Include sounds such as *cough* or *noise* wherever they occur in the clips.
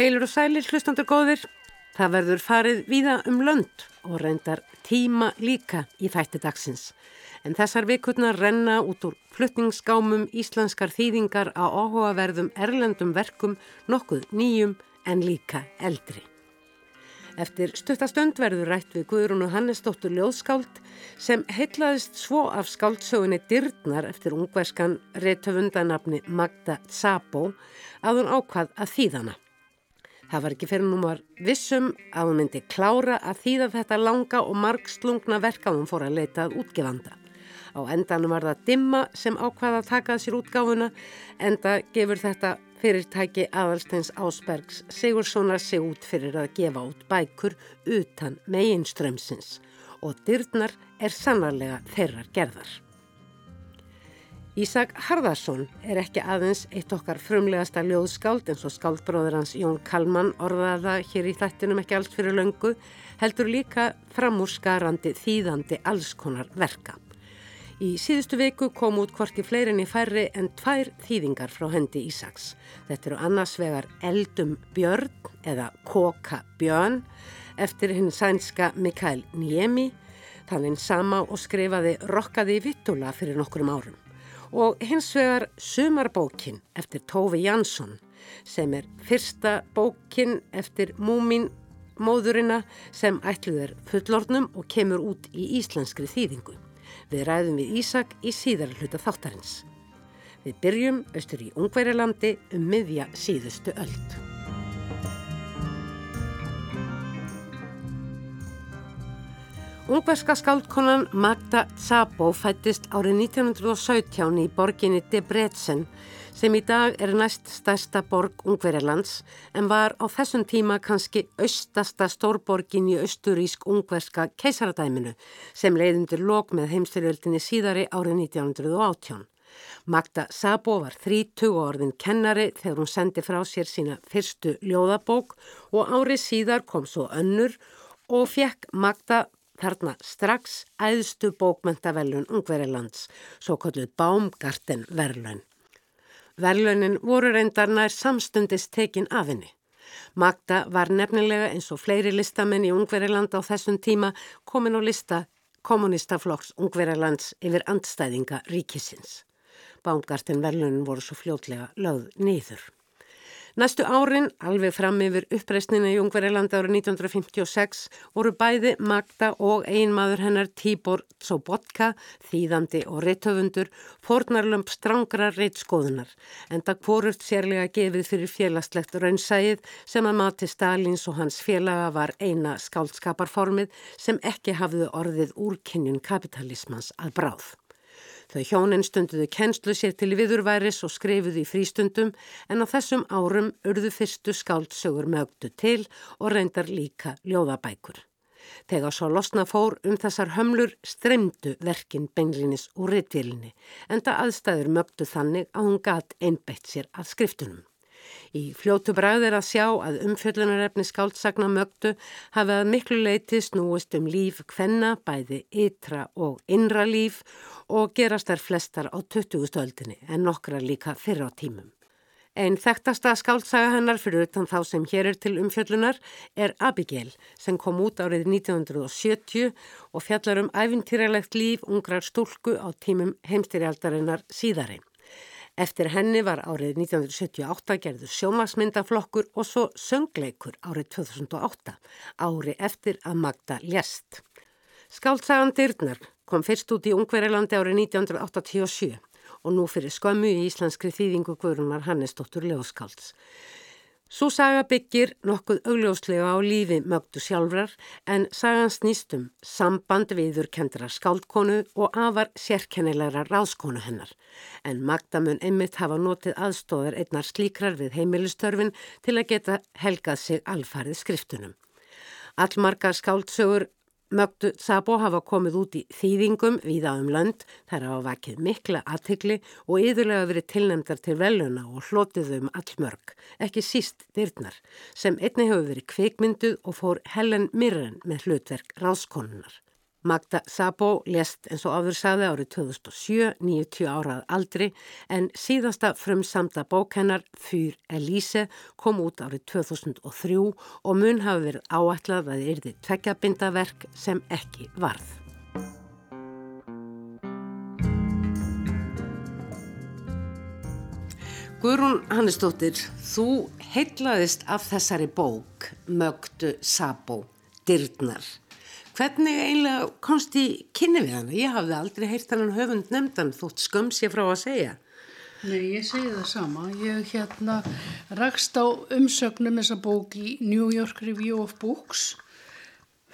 Heilur og sælir hlustandur góðir, það verður farið víða um lönd og reyndar tíma líka í þætti dagsins. En þessar vikurnar renna út úr fluttingsgámum íslenskar þýðingar á áhugaverðum erlendum verkum nokkuð nýjum en líka eldri. Eftir stuttastönd verður rætt við Guðrún og Hannesdóttur Ljóðskáld sem heitlaðist svo af skáldsögunni Dyrnar eftir ungverskan réttöfundanabni Magda Sabo að hún ákvað að þýðana. Það var ekki fyrir númar vissum að hún myndi klára að þýða þetta langa og margslungna verka hún fór að leita að útgefanda. Á endanum var það Dimma sem ákvaða að taka sér útgáfuna enda gefur þetta fyrirtæki aðalsteins Ásbergs Sigurssonar sig út fyrir að gefa út bækur utan meginströmsins og dyrnar er sannarlega þeirrar gerðar. Ísak Harðarsson er ekki aðeins eitt okkar frumlegasta ljóðskáld eins og skáldbróður hans Jón Kalman orðaða hér í þættinum ekki allt fyrir löngu heldur líka framúrskarandi þýðandi allskonar verka. Í síðustu viku kom út hvorki fleirin í færri en tvær þýðingar frá hendi Ísaks. Þetta eru annars vegar Eldum Björn eða Koka Björn eftir hinn sænska Mikael Niemi, þannig sama og skrifaði Rokkaði Vittula fyrir nokkurum árum. Og hins vegar Sumarbókin eftir Tófi Jansson sem er fyrsta bókin eftir Múmin móðurina sem ætluður fullornum og kemur út í íslenskri þýðingu. Við ræðum við Ísak í síðar hluta þáttarins. Við byrjum austur í Ungverilandi um miðja síðustu öld. Ungverska skáldkonan Magda Szabo fættist árið 1917 í borginni Debrecen sem í dag er næst stærsta borg Ungverjalands en var á þessum tíma kannski austasta stórborgin í austurísk ungverska keisaradæminu sem leiðundur lok með heimstyrjöldinni síðari árið 1918. Magda Sabo var 30 orðin kennari þegar hún sendi frá sér sína fyrstu ljóðabók og árið síðar kom svo önnur og fekk Magda þarna strax æðstu bókmentavelun Ungverjalands, svo kolluð Baumgarten verlun. Verlunin voru reyndar nær samstundist tekin af henni. Magda var nefnilega eins og fleiri listamenn í Ungveriland á þessum tíma komin á lista kommunistaflokks Ungverilands yfir andstæðinga ríkisins. Baumgarten verlunin voru svo fljótlega lögð nýður. Næstu árin, alveg fram yfir uppreysnina í Ungverilandi árið 1956, voru bæði Magda og einmaður hennar Tíbor Tsobotka, þýðandi og reittöfundur, fornarlömp strangra reitskoðunar, en það hvorurt sérlega gefið fyrir félagslegt raunsæið sem að mati Stalins og hans félaga var eina skáldskaparformið sem ekki hafðu orðið úrkynjun kapitalismans að bráð. Þau hjónin stunduðu kennslu sér til viðurværis og skrifuðu í frístundum en á þessum árum urðu fyrstu skáldsögur mögdu til og reyndar líka ljóðabækur. Þegar svo losna fór um þessar hömlur streymdu verkin beinlinis úr rittvílinni en það aðstæður mögdu þannig að hún gat einbeitt sér að skriftunum. Í fljótu bræð er að sjá að umfjöllunarefni skáldsagna mögdu hafi að miklu leiti snúist um líf hvenna, bæði ytra og innra líf og gerast þær flestar á 20. stöldinni en nokkra líka fyrra á tímum. Einn þekktasta skáldsaga hennar fyrir utan þá sem hér er til umfjöllunar er Abigail sem kom út árið 1970 og fjallar um æfintýralegt líf ungrar stúlku á tímum heimstyrjaldarinnar síðarinn. Eftir henni var árið 1978 gerður sjómasmyndaflokkur og svo söngleikur árið 2008, ári eftir að Magda lést. Skáltsagan Dyrnar kom fyrst út í Ungverilandi árið 1987 og nú fyrir skömmu í íslenskri þýðingu Guðrunar Hannesdóttur Leoskálds. Svo saga byggir nokkuð augljóslega á lífi mögdu sjálfrar en sagan snýstum samband viður kendra skáldkonu og afar sérkennilegra ráðskonu hennar. En Magda mun einmitt hafa notið aðstóðar einnar slíkrar við heimilistörfin til að geta helgað sig alfarið skriftunum. Allmarga skáldsögur Mögdu Sabo hafa komið út í þýðingum viða um lönd, þær hafa vakið mikla aðtikli og yðurlega verið tilnæmdar til veluna og hlotið um allmörg, ekki síst dyrnar, sem einni hefur verið kveikmynduð og fór Helen Mirren með hlutverk ráskonunar. Magda Sabo lest eins og áður saði árið 2007, 90 árað aldri en síðasta frumsamda bók hennar Fyr Elíse kom út árið 2003 og mun hafi verið áætlað að yrði tveggjabindaverk sem ekki varð. Guðrún Hannesdóttir, þú heitlaðist af þessari bók Mögdu Sabo, Dyrnar. Hvernig eiginlega komst í kynni við hana? Ég hafði aldrei heyrt hann höfund nefndan þótt sköms ég frá að segja. Nei, ég segi það sama. Ég hérna rakst á umsögnum þessa bók í New York Review of Books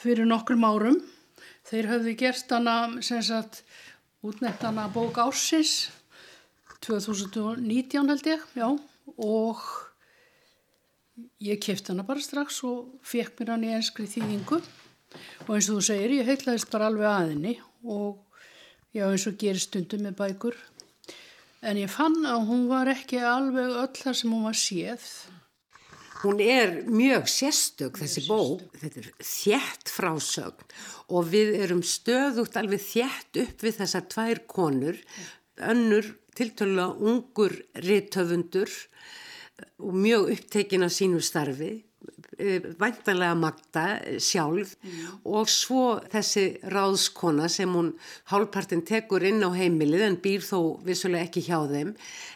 fyrir nokkrum árum. Þeir höfðu gerst hana, sem sagt, útnett hana bók ársins 2019 held ég, já, og ég kæft hana bara strax og fekk mér hann í enskri þýðingu og eins og þú segir ég heitlaðist bara alveg aðinni og já eins og gerir stundum með bækur. En ég fann að hún var ekki alveg öll þar sem hún var séð. Hún er mjög sérstök þessi bók, þetta er þjætt frásögn og við erum stöðugt alveg þjætt upp við þessar tvær konur, önnur tiltölu ungur rittöfundur og mjög upptekin af sínu starfi Eh, væntanlega Magda sjálf mm. og svo þessi ráðskona sem hún hálfpartin tekur inn á heimilið en býr þó vissulega ekki hjá þeim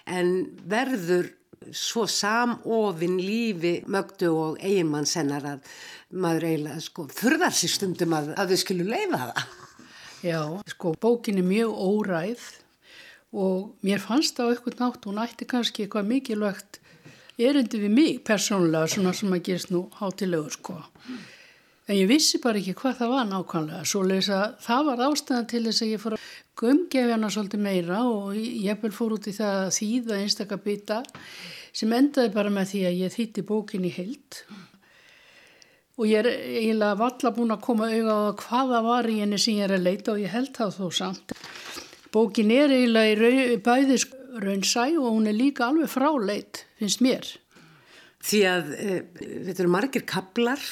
en verður svo samofinn lífi mögdu og eiginmann sennar að maður eiginlega sko þurðar sér stundum að, að þau skilju leifa það. Já, sko bókin er mjög óræð og mér fannst á eitthvað nátt hún ætti kannski eitthvað mikilvægt erindi við mig persónulega svona sem að gerist nú hátilegur sko. En ég vissi bara ekki hvað það var nákvæmlega. Svo leysa það var ástæðan til þess að ég fór að gumgefi hana svolítið meira og ég vel fór út í það að þýða einstakar bytta sem endaði bara með því að ég þýtti bókin í heilt. Og ég er eiginlega valla búin að koma auða á hvaða var í henni sem ég er að leita og ég held það þó samt. Bókin er eiginlega í bæðis raunsæ og hún er líka alveg fráleit, finnst mér. Því að e, þetta eru margir kablar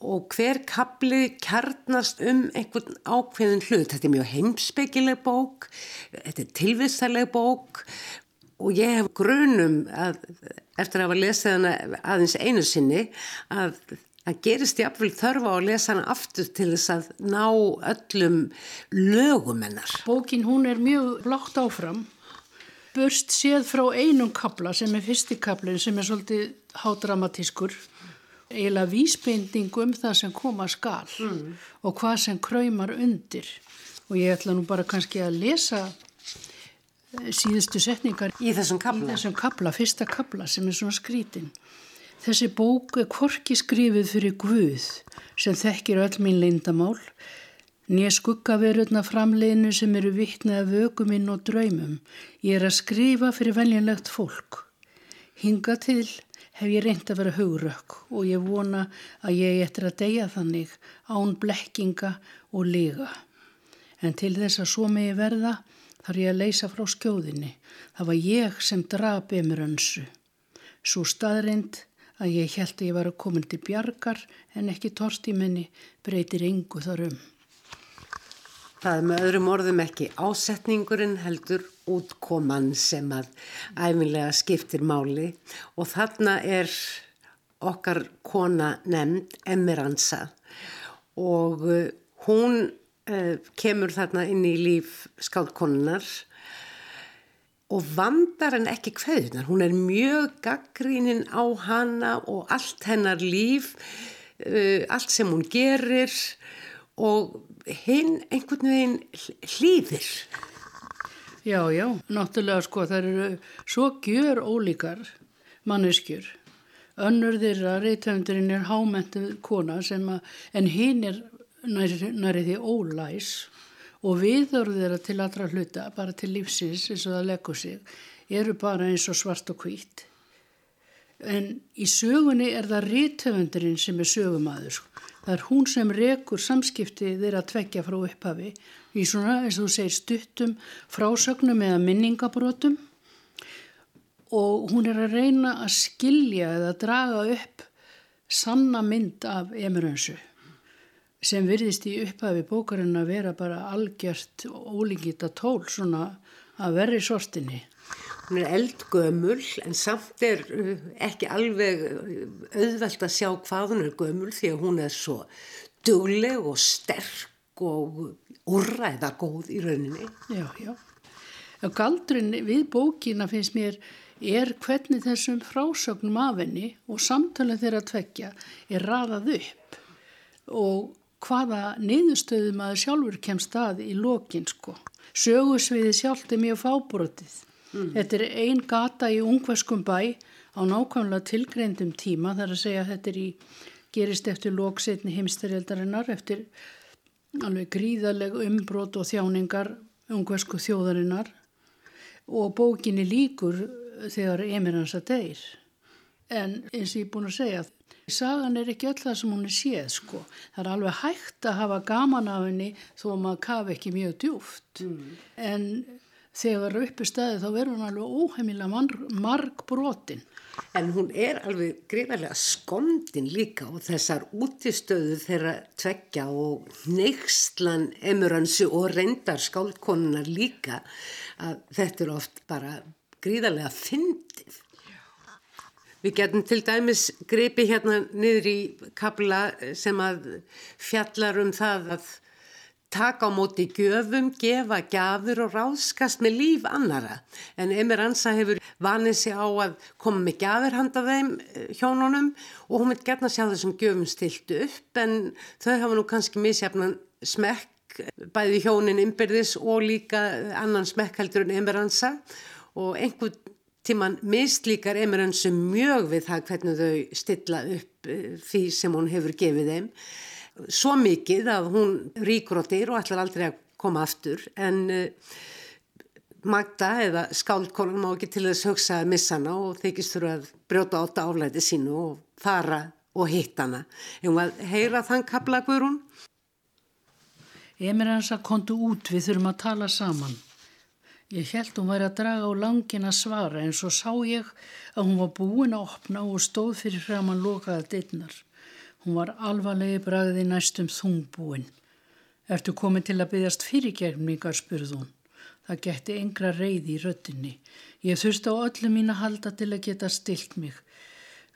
og hver kabli kjarnast um einhvern ákveðin hlut. Þetta er mjög heimsbyggileg bók, þetta er tilvistarleg bók og ég hef grunum að eftir að hafa lesið hana aðeins einu sinni að að gerist ég afvel þörfa að lesa hana aftur til þess að ná öllum lögum hennar. Bókin hún er mjög lágt áfram burst séð frá einum kabla sem er fyrsti kablin sem er svolítið hádramatískur. Eiginlega vísbending um það sem koma skal mm. og hvað sem kræmar undir. Og ég ætla nú bara kannski að lesa eh, síðustu setningar í þessum kabla, í þessum kabla fyrsta kabla sem er svona skrítin þessi bók er korki skrifið fyrir Guð sem þekkir öll mín leindamál Nýja skuggaverurna framleginu sem eru vittnað vöguminn og draumum. Ég er að skrifa fyrir veljanlegt fólk. Hinga til hef ég reynd að vera haugrökk og ég vona að ég eftir að deyja þannig án blekkinga og liga. En til þess að svo megi verða þarf ég að leysa frá skjóðinni. Það var ég sem drap emur önsu. Svo staðrind að ég held að ég var að koma til bjargar en ekki menni breytir yngu þar um. Það er með öðrum orðum ekki ásetningurinn heldur útkoman sem að æfinlega skiptir máli. Og þarna er okkar kona nefnd Emiransa og uh, hún uh, kemur þarna inn í líf skáldkonunar og vandar henn ekki hverjunar. Hún er mjög gaggrínin á hana og allt hennar líf, uh, allt sem hún gerir. og hinn einhvern veginn hlýðir. Já, já, náttúrulega sko það eru svo gjör ólíkar manneskjur. Önnur þeirra reytæfndurinn er hámentuð kona sem að, en hinn er næri því ólæs og viður þeirra til allra hluta, bara til lífsins eins og það leggur sig, eru bara eins og svart og hvít. En í sögunni er það reytæfndurinn sem er sögumæður sko. Það er hún sem rekur samskipti þeirra tvekja frá upphafi í svona, eins og þú segir, stuttum frásögnum eða minningabrótum og hún er að reyna að skilja eða draga upp sanna mynd af Emirönsu sem virðist í upphafi bókarinn að vera bara algjört ólíkita tól svona að verri sortinni. Hún er eldgömul en samt er uh, ekki alveg uh, auðvelt að sjá hvað hún er gömul því að hún er svo dugleg og sterk og úrræða góð í rauninni. Já, já. Galdurinn við bókina finnst mér er hvernig þessum frásögnum af henni og samtalið þeirra tvekja er raðað upp og hvaða niðurstöðum að sjálfur kemst að í lokin sko. Sögusviði sjálft er mjög fábrotið. Mm. Þetta er ein gata í ungverskum bæ á nákvæmlega tilgreindum tíma þar að segja að þetta er í gerist eftir lóksetni heimsterjaldarinnar eftir alveg gríðaleg umbrot og þjáningar ungversku þjóðarinnar og bókinni líkur þegar Emirans að deyr. En eins og ég er búin að segja, sagan er ekki öll það sem hún er séð sko. Það er alveg hægt að hafa gaman af henni þó að maður kafi ekki mjög djúft. Mm. En þegar uppi staði þá verður hún alveg óheimilega marg brotin. En hún er alveg greiðarlega skondin líka og þessar útistöðu þeirra tveggja og neykslan emuransu og reyndar skáldkonunar líka að þetta er oft bara gríðarlega fyndið. Við getum til dæmis greipi hérna niður í kabla sem að fjallar um það að taka á móti gjöfum, gefa gafur og ráðskast með líf annara. En Emir Ansa hefur vanið sig á að koma með gafur handa þeim eh, hjónunum og hún vil gerna sjá þessum gjöfum stilt upp en þau hafa nú kannski misjafnan smekk bæði hjónin innbyrðis og líka annan smekk heldur en Emir Ansa og einhvern tíman mislíkar Emerensum mjög við það hvernig þau stilla upp eh, því sem hún hefur gefið þeim. Svo mikið að hún dyr og ætlar aldrei að koma aftur en uh, Magda eða skáldkólan má ekki til þess hugsa að missa hana og þykist þurfa að brjóta átta álæti sínu og fara og hitta hana. En hvað heyra þann kapla hverjum? Emerens að kontu út við þurfum að tala saman. Ég held hún væri að draga á langin að svara en svo sá ég að hún var búin að opna og stóð fyrir hraman lokaða dittnar. Hún var alvarlegi bragði næstum þungbúin. Ertu komin til að byggjast fyrirgerningar, spurð hún. Það getti yngra reyði í röttinni. Ég þurfti á öllu mín að halda til að geta stilt mig.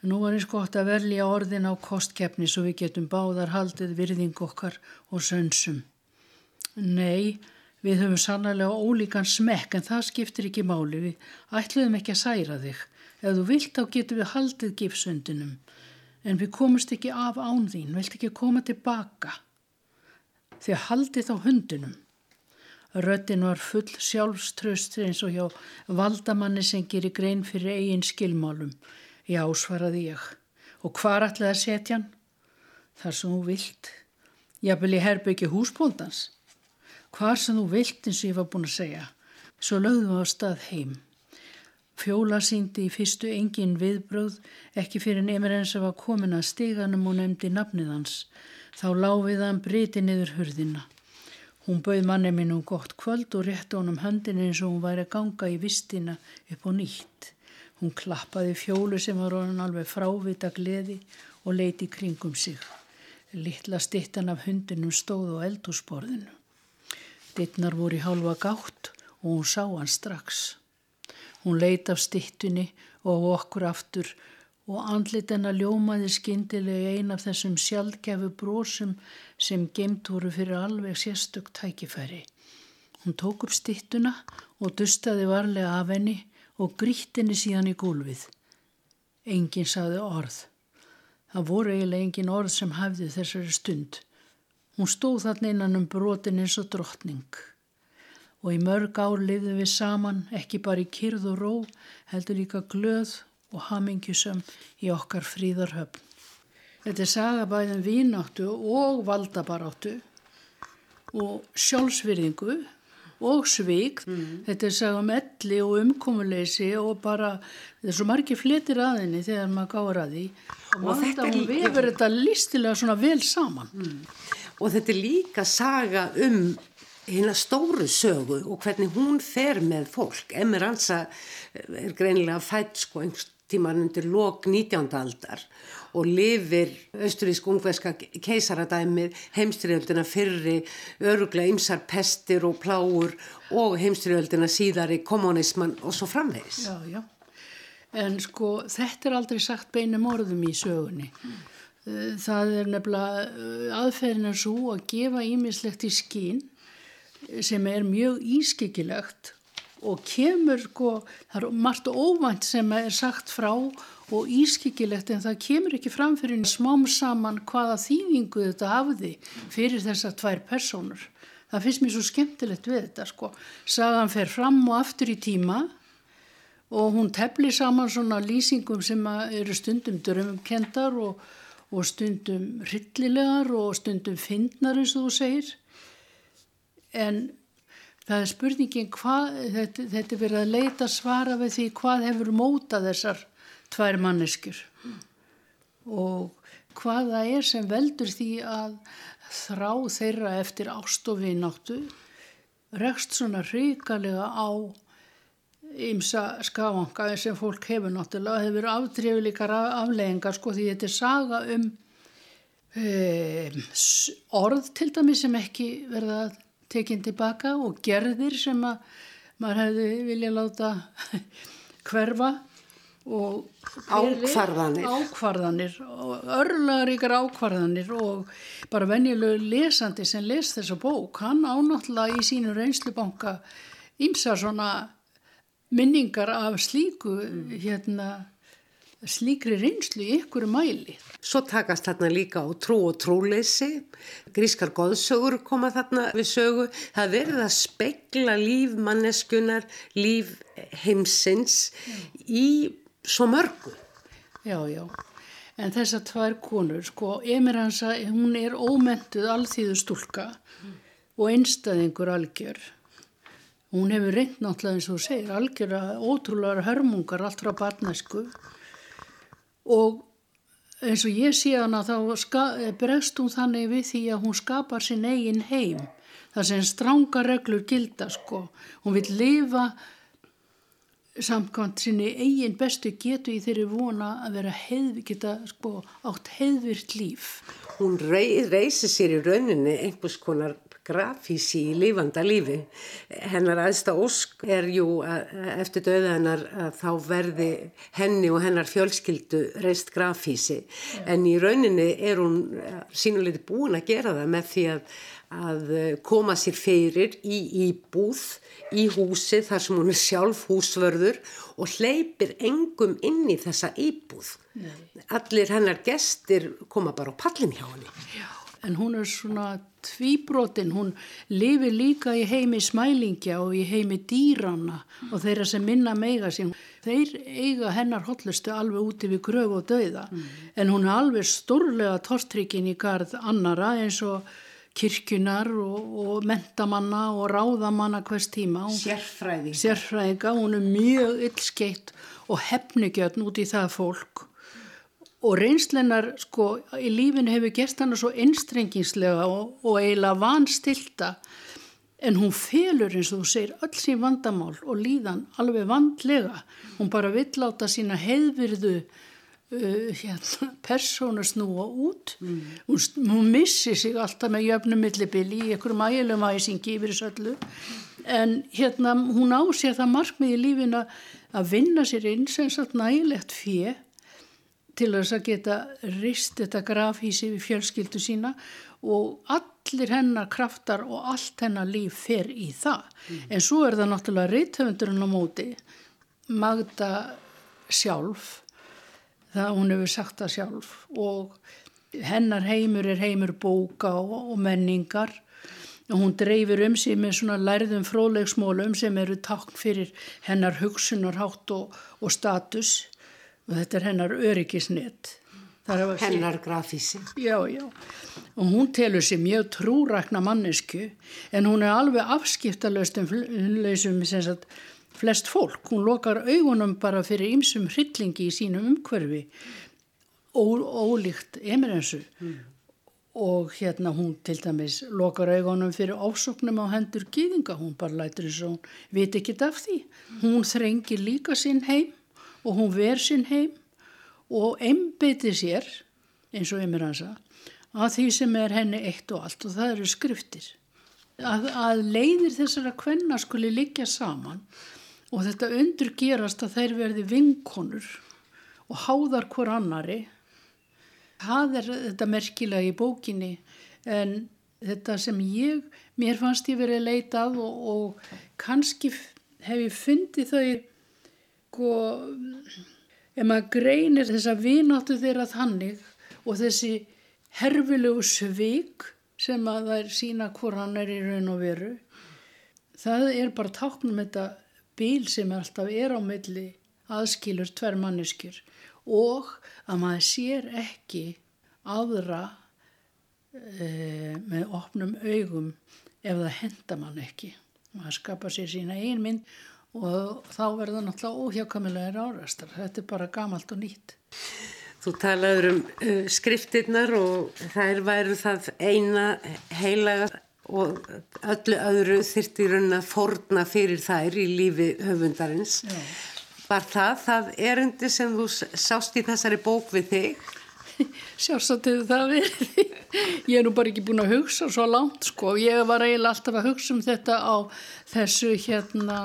Nú er eins gott að verja orðin á kostkefni svo við getum báðar haldið virðing okkar og sönsum. Nei, Við höfum sannlega ólíkan smekk en það skiptir ekki máli. Við ætluðum ekki að særa þig. Ef þú vilt þá getum við haldið gifsundinum. En við komumst ekki af án þín. Vilt ekki koma tilbaka. Þið haldið þá hundinum. Röttin var full sjálfströst eins og hjá valdamanni sem gerir grein fyrir eigin skilmálum. Já, svaraði ég. Og hvar ætlaði að setja hann? Þar sem þú vilt. Ég vil ég herbyggi húsbóndans hvar sem þú vilt eins og ég var búin að segja. Svo lögðum við á stað heim. Fjóla síndi í fyrstu engin viðbröð, ekki fyrir nefnir eins að var komin að stiganum og nefndi nafnið hans. Þá láfið hann breyti niður hurðina. Hún bauð manni minn um gott kvöld og rétti honum höndin eins og hún væri að ganga í vistina upp á nýtt. Hún klappaði fjólu sem var orðin alveg frávita gleði og leiti kringum sig. Littla stittan af hundinum stóð á eldúsborðinu. Dittnar voru í hálfa gátt og hún sá hann strax. Hún leiti af stittunni og okkur aftur og andlit hennar ljómaði skindilega ein af þessum sjálfgefu brósum sem gemt voru fyrir alveg sérstök tækifæri. Hún tók upp stittuna og dustaði varlega af henni og grítt henni síðan í gólfið. Engin saði orð. Það voru eiginlega engin orð sem hafði þessari stund. Hún stóð þarna innan um brotin eins og drottning og í mörg ár lifðu við saman ekki bara í kyrð og ró heldur líka glöð og hamingjusum í okkar fríðarhöfn. Þetta er sagabæðin vínáttu og valdabaráttu og sjálfsvirðingu og svík. Mm. Þetta er sagum elli og umkomuleysi og bara, þetta er svo margir fletir aðinni þegar maður gáður að því og, og þetta vefur þetta listilega svona vel saman. Mm og þetta er líka saga um hérna stóru sögu og hvernig hún fer með fólk. Emir Ansa er greinilega fætt sko einhvers tíman undir lok 19. aldar og lifir austurísk-ungverska keisaradæmið, heimstriöldina fyrri, öruglega ymsar pestir og pláur og heimstriöldina síðari, kommunisman og svo framvegis. Já, já. En sko þetta er aldrei sagt beinum orðum í sögunni. Mm. Það er nefnilega eh, aðferðin er svo að gefa ímislegt í skín sem er mjög ískikilegt og kemur, sko, það er margt óvænt sem er sagt frá og ískikilegt en það kemur ekki fram fyrir smám saman hvaða þýðingu þetta hafði fyrir þessar tvær personur. Það finnst mér svo skemmtilegt við þetta, sko. Sagan fer fram og aftur í tíma og hún tefli saman svona lýsingum sem eru stundum drömmkendar og, og stundum rillilegar og stundum fyndnar eins og þú segir en það er spurningin hvað, þetta, þetta er verið að leita svara við því hvað hefur mótað þessar tvær manneskjur. Og hvað það er sem veldur því að þrá þeirra eftir ástofi náttu rekst svona ríkalega á ymsa skafanga sem fólk hefur náttúrulega hefur afdrifleikar afleggingar sko því þetta er saga um um orð til dæmi sem ekki verða tekinn tilbaka og gerðir sem að maður hefði vilja láta *laughs* hverfa og ákvarðanir. Ákvarðanir og örlaríkar ákvarðanir og bara venjulegu lesandi sem les þessa bók hann ánáttúrulega í sínu reynslubanka ímsa svona minningar af slíku hérna slíkri reynslu í ykkur mæli. Svo takast þarna líka á trú og trúleysi, grískar goðsögur koma þarna við sögu, það verður að spegla líf manneskunar, líf heimsins í svo mörgu. Já, já, en þessar tvær konur, sko, Emiransa, hún er ómentuð alþýðu stúlka mm. og einstæðingur algjör. Hún hefur reynd náttúrulega eins og segir algjör að ótrúlega hörmungar allt frá barnæsku og eins og ég sé hana þá bregst hún þannig við því að hún skapar sinn eigin heim það sem stránga reglur gilda sko. Hún vil lifa samkvæmt sinni eigin bestu getu í þeirri vona að vera heið, geta sko átt heiðvirt líf. Hún reysir sér í rauninni einhvers konar grafísi í lífanda lífi. Hennar aðsta ósk er jú að, eftir döða hennar að þá verði henni og hennar fjölskyldu reist grafísi en í rauninni er hún sínuleiti búin að gera það með því að, að koma sér fyrir í íbúð í húsi þar sem hún er sjálf húsvörður og hleypir engum inn í þessa íbúð. Nei. Allir hennar gestir koma bara á pallin hjá henni. Já, en hún er svona tvíbrotin, hún lifi líka í heimi smælingja og í heimi dýrana og þeirra sem minna meiga sín. Þeir eiga hennar hotlustu alveg úti við gröf og dauða mm. en hún er alveg stórlega torstrykkin í gard annara eins og kirkjunar og, og mentamanna og ráðamanna hvers tíma. Sérfræðinga. Sérfræðinga, hún er mjög yllskeitt og hefnigjörn út í það fólk og reynslennar sko í lífinu hefur gert hana svo einstrengingslega og, og eiginlega vanstilta. En hún felur eins og þú segir öll sín vandamál og líðan alveg vandlega. Hún bara vill láta sína heiðvirðu uh, hérna, persónu snúa út. Mm. hún, hún missi sig alltaf með jöfnum millibili í einhverjum ægilegum æsingi yfir þessu öllu. En hérna hún á sér það markmið í lífinu að vinna sér inn sem sagt nægilegt fyrir til þess að geta rist þetta grafhísi við fjölskyldu sína og allir hennar kraftar og allt hennar líf fer í það. Mm. En svo er það náttúrulega reythöfundurinn á móti, Magda sjálf, það hún hefur sagt það sjálf og hennar heimur er heimur bóka og, og menningar og hún dreifir um sig með svona lærðum fróðlegsmólum sem eru takk fyrir hennar hugsunarhátt og, og status og þetta er hennar öryggisnett hennar grafísi. Já, já, og hún telur sér mjög trúrakna mannesku en hún er alveg afskiptalöstum sagt, flest fólk. Hún lokar augunum bara fyrir ymsum hryllingi í sínum umhverfi ólíkt emerensu mm. og hérna hún til dæmis lokar augunum fyrir ásoknum á hendur gýðinga, hún bara lætur þess að hún veit ekki af því. Hún þrengir líka sinn heim og hún ver sinn heim og einbytti sér, eins og Emir hansa, að því sem er henni eitt og allt og það eru skriftir. Að, að leiðir þessara kvenna skuli liggja saman og þetta undur gerast að þær verði vinkonur og háðar hver annari. Það er þetta merkilega í bókinni en þetta sem ég, mér fannst ég verið leitað og, og kannski hef ég fundið þau sko, ef maður greinir þessa vináttu þeirra þannig og þessi herfilegu svig sem að það er sína hvor hann er í raun og veru það er bara táknum þetta bíl sem alltaf er á milli aðskilur tver manneskjur og að maður sér ekki aðra e, með opnum augum ef það henda mann ekki. Maður skapa sér sína einmynd og þá verður náttúrulega óhjákamilegar árastar. Þetta er bara gamalt og nýtt. Þú talaður um uh, skriftirnar og þær væru það eina heilaga og öllu öðru þyrti raun að forna fyrir þær í lífi höfundarins. Já. Var það það erundi sem þú sást í þessari bók við þig? *laughs* Hefur það verið. *laughs* Ég er nú bara ekki búin að hugsa svo langt sko. Ég var eiginlega alltaf að hugsa um þetta á þessu hérna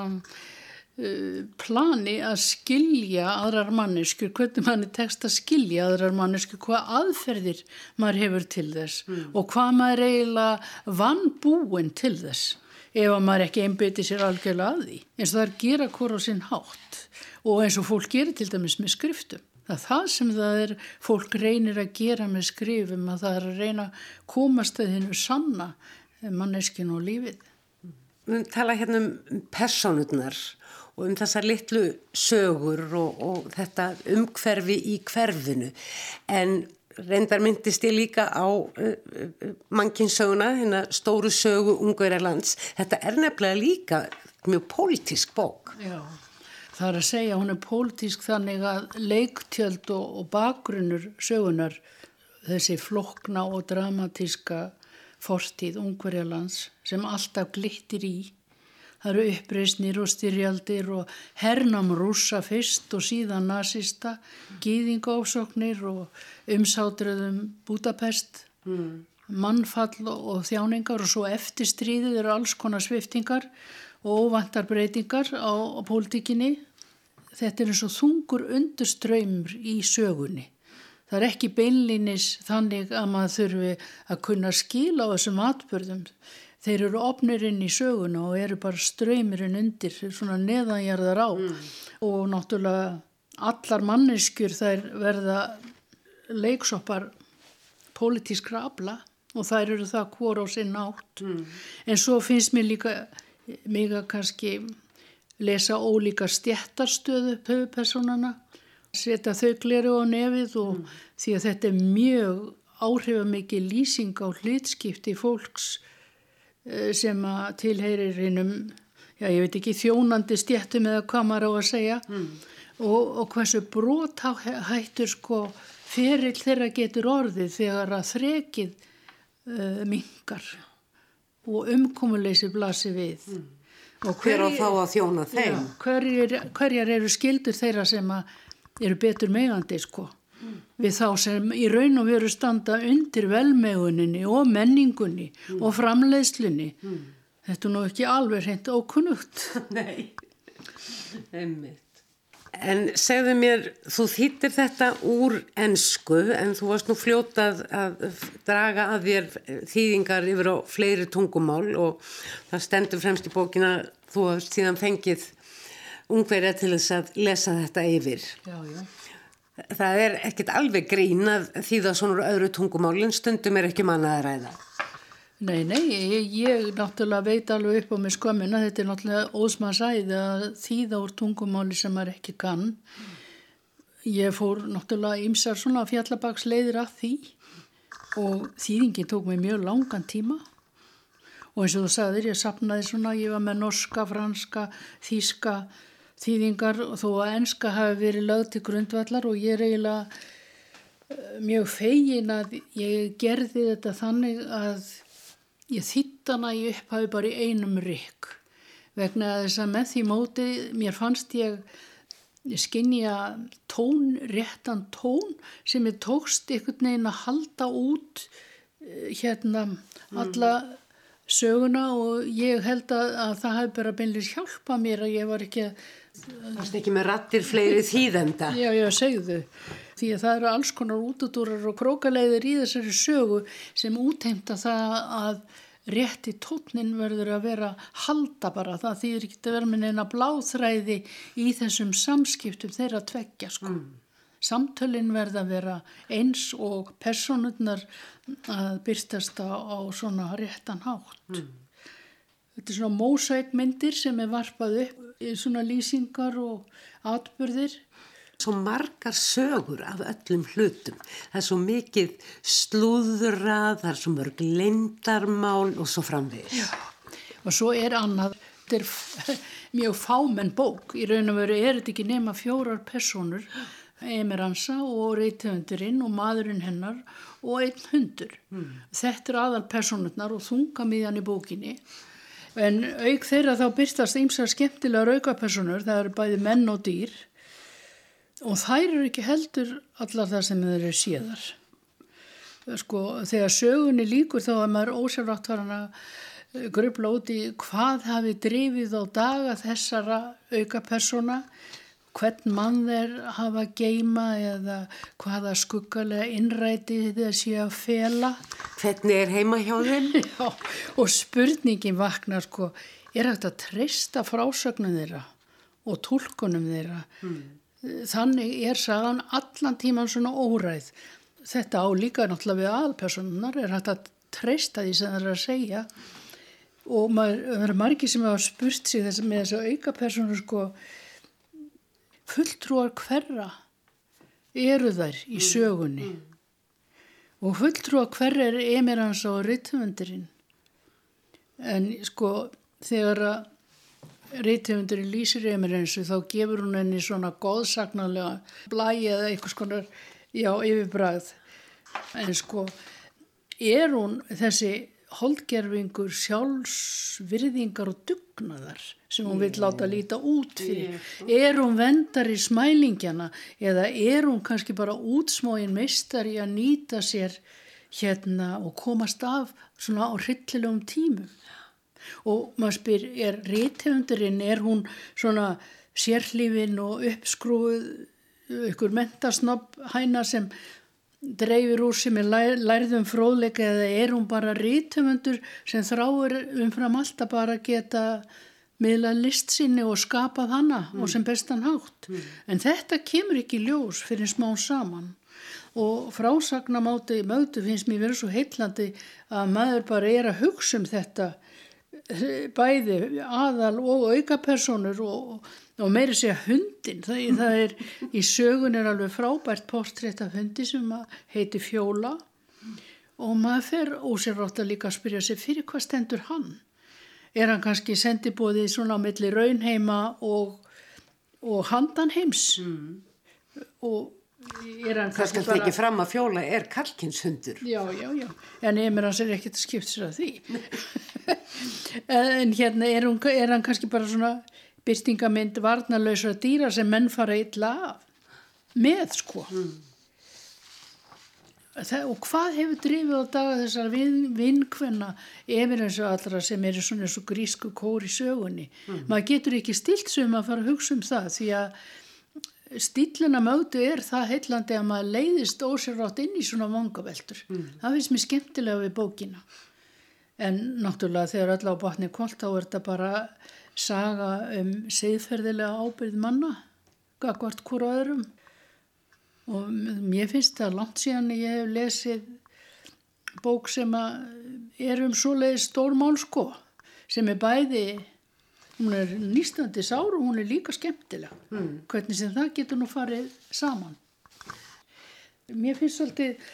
plani að skilja aðrar manneskur, hvernig mann er text að skilja aðrar manneskur, hvað aðferðir maður hefur til þess mm. og hvað maður eiginlega vann búin til þess ef að maður ekki einbeti sér algjörlega að því. Eins og það er gera hvora á sinn hátt og eins og fólk gerir til dæmis með skriftum. Það er það sem það er, fólk reynir að gera með skrifum, að það er að reyna að komast að hennu sanna manneskinu og lífið. Við tala hérna um personurnar og um þessar litlu sögur og, og þetta umhverfi í hverfinu en reyndar myndist ég líka á uh, uh, mannkinsöguna, hérna stóru sögu Ungverjarlands. Þetta er nefnilega líka mjög pólitísk bók. Já. Það er að segja hún er pólitísk þannig að leiktjöld og, og bakgrunnur sögunar þessi flokna og dramatíska fortíð Ungverjalands sem alltaf glittir í. Það eru uppreysnir og styrjaldir og hernam rúsa fyrst og síðan nazista, gýðingáfsóknir og umsátröðum Budapest, mm. mannfall og þjáningar og svo eftir stríðið eru alls konar sviftingar og óvantar breytingar á, á pólitíkinni þetta er eins og þungur undurströymur í sögunni. Það er ekki beinlinis þannig að maður þurfi að kunna skila á þessum atbyrðum. Þeir eru opnirinn í söguna og eru bara ströymurinn undir, svona neðanjarðar á mm. og náttúrulega allar manneskjur þær verða leiksoppar pólitískra abla og þær eru það hvora á sinn átt. Mm. En svo finnst mér líka mig að kannski lesa ólíka stjættarstöðu höfupersonana, setja þau gleru á nefið og mm. því að þetta er mjög áhrifamikið lýsing á hlutskipti fólks sem að tilheyrir hinnum, já ég veit ekki, þjónandi stjættum eða hvað maður á að segja mm. og, og hversu bróthættur sko ferill þeirra getur orðið þegar að þrekið uh, mingar og umkomuleysi blasi við. Mm og hver á þá að þjóna þeim já, hverjar, hverjar eru skildur þeirra sem eru betur megandi sko. Við þá sem í raun og veru standa undir velmeguninni og menningunni mm. og framleiðslunni mm. þetta er nú ekki alveg hreint ókunnugt *laughs* Nei, einmitt En segðu mér, þú þýttir þetta úr ennsku en þú varst nú fljótað að draga að þér þýðingar yfir á fleiri tungumál og það stendur fremst í bókina þú hast síðan fengið ungverja til þess að lesa þetta yfir. Já, já. Það er ekkit alveg grín að þýða svona öðru tungumálinn stundum er ekki manna að ræða. Nei, nei, ég, ég náttúrulega veit alveg upp á mig skömmin að þetta er náttúrulega ósmaðsæði að þýða úr tungumáli sem maður ekki kann. Ég fór náttúrulega ímsar svona fjallabagsleiðir að því og þýðingin tók mig mjög langan tíma og eins og þú sagðir ég sapnaði svona, ég var með norska, franska, þíska þýðingar þó að enska hafi verið lögð til grundvallar og ég er eiginlega eh, mjög fegin að ég gerði þetta þannig að Ég þýtt hana í upphafi bara í einum rygg vegna þess að með því móti mér fannst ég skinja tón, réttan tón sem er tókst einhvern veginn að halda út eh, hérna alla söguna og ég held að, að það hefði bara beinlega hjálpað mér að ég var ekki að Það er ekki með rattir fleiri þýðenda. Já, já, segðu. Því að það eru alls konar útudúrar og krókaleiðir í þessari sögu sem útheimta það að rétti tótnin verður að vera halda bara. Það þýðir ekki að vera með neina bláþræði í þessum samskiptum þeirra tveggja, sko. Mm. Samtölinn verða að vera eins og personurnar að byrstast á, á svona réttan hátt. Mm. Þetta er svona mósækmyndir sem er varpað upp svona lýsingar og atbyrðir. Svo margar sögur af öllum hlutum. Það er svo mikið slúðrað, það er svo mörg lendarmál og svo framvegis. Já, og svo er annað, þetta er *laughs* mjög fámenn bók. Í raun og veru er þetta ekki nema fjórar personur, Emeransa og reytöfundurinn og maðurinn hennar og einn hundur. Mm. Þetta er aðal personurnar og þunga miðjan í bókinni. En auk þeirra þá byrstast ymsar skemmtilega raukapersonur, það eru bæði menn og dýr og þær eru ekki heldur allar það sem þeir eru síðar. Sko, þegar sögunni líkur þá er maður ósjálfrátt var hann að grubla út í hvað hafi drifið á daga þessara aukapersona hvern mann þeir hafa geima eða hvaða skuggalega innræti þeir sé að fela. Hvernig er heima hjá þeim? *laughs* Já, og spurningin vaknar sko, er hægt að treysta frásögnum þeirra og tólkunum þeirra. Hmm. Þannig er sagan allan tíman svona óræð. Þetta á líka náttúrulega við aðalpersonunar er hægt að treysta því sem er að segja og maður, það er margi sem hafa spurt sig þess, með þessu auka personu sko fulltrúar hverra eru þær í mm, sögunni? Mm, og fulltrúar hverra er emirans á ritthöfundurinn en sko þegar að ritthöfundurinn lýsir emiransu þá gefur hún henni svona góðsagnarlega blæi eða eitthvað skonar já yfirbræð en sko er hún þessi holdgerfingur sjálfsvirðingar og dugnaðar sem hún vil láta líta út fyrir. Er hún vendar í smælingjana eða er hún kannski bara útsmóin meistar í að nýta sér hérna og komast af svona á hryllilegum tímum. Og maður spyr, er reythefundurinn, er hún svona sérlífin og uppskrúið ykkur mentasnopp hæna sem dreifir úr sem er lær, lærðum fróðleika eða er hún bara reythefendur sem þráir umfram allt að bara geta miðla list sinni og skapað hana mm. og sem bestan hátt. Mm. En þetta kemur ekki ljós fyrir smá saman og frásagnamáti mötu finnst mér verið svo heitlandi að maður bara er að hugsa um þetta bæði aðal og aukapersonur og, og meiri segja hundin. Það, það er í sögun er alveg frábært portrétt af hundi sem heiti Fjóla og maður fer ósérrátt að líka að spyrja sig fyrir hvað stendur hann? er hann kannski sendibóðið svona á milli raunheima og, og handanheims mm. og bara... Það skal ekki fram að fjóla er kalkinshundur. Já, já, já, en mér hans er ekkert að skipta sér að því. *laughs* en hérna er, hún, er hann kannski bara svona byrtingamind varnalösa dýra sem menn fara illa af með sko. Mm. Það, og hvað hefur drifið á daga þessar vinkvenna efir eins og allra sem eru svona eins og grísku kór í sögunni mm. maður getur ekki stilt sem að fara að hugsa um það því að stílina mötu er það heillandi að maður leiðist ósérrátt inn í svona vangaveltur mm. það finnst mér skemmtilega við bókina. En náttúrulega þegar öll á botni kvöld þá er þetta bara saga um segðferðilega ábyrð manna gagvart hvora öðrum. Og mér finnst það langt síðan ég hef lesið bók sem er um svoleiði stórmál sko sem er bæði hún er nýstandi sár og hún er líka skemmtilega mm. hvernig sem það getur nú farið saman mér finnst alltaf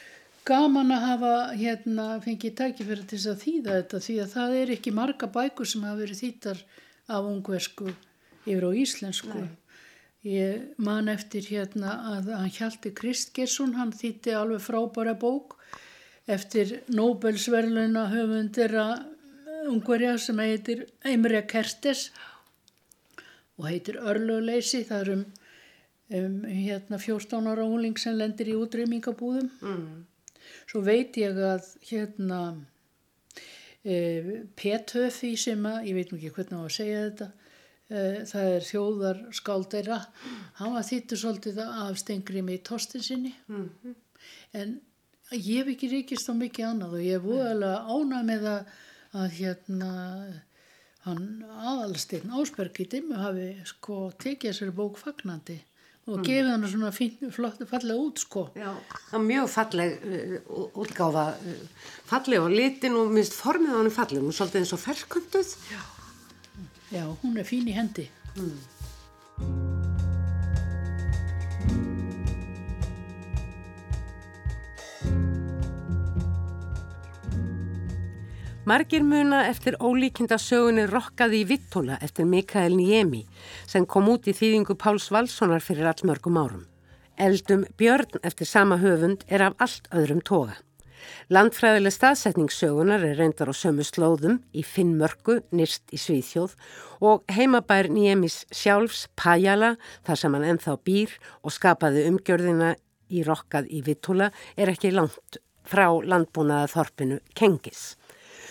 gaman að hafa hérna fengið tækifæri til þess að þýða þetta því að það er ekki marga bækur sem hafa verið þýttar af ungversku yfir á íslensku Nei. Ég man eftir hérna að hann Hjalti Kristgesson, hann þýtti alveg frábæra bók eftir Nobelsverluna höfundir að ungverja sem heitir Eimrija Kertes og heitir Örlögleysi. Það er um um hérna 14 ára úling sem lendir í útreymingabúðum. Mm. Svo veit ég að hérna e, Petöfi sem að, ég veit nú ekki hvernig á að segja þetta, e, það er þjóðar skáldeira, hann var þýttur svolítið af Stengrimi í tostinsinni. Mm -hmm. En ég hef ekki ríkist á mikið annað og ég hef voðalega ánað með að, að hérna hann aðalsteinn Ásberg í dimmu hafi sko tekið þessari bók fagnandi og mm. gefið hann svona fín, flott, fallega út sko. Já, mjög falleg uh, útgáfa, uh, falleg og litin og minnst formið á hann er falleg, hún er svolítið eins og ferkönduð. Já. Já, hún er fín í hendi. Mm. Margir muna eftir ólíkinda sögunni Rokkaði í Vittóla eftir Mikael Niemi sem kom út í þýðingu Páls Valssonar fyrir allmörgum árum. Eldum Björn eftir sama höfund er af allt öðrum toga. Landfræðileg staðsetningssögunar er reyndar á sömu slóðum í Finnmörku, nýrst í Svíþjóð og heimabær Niemis sjálfs Pajala þar sem hann enþá býr og skapaði umgjörðina í Rokkað í Vittóla er ekki langt frá landbúnaða þorpinu Kengis.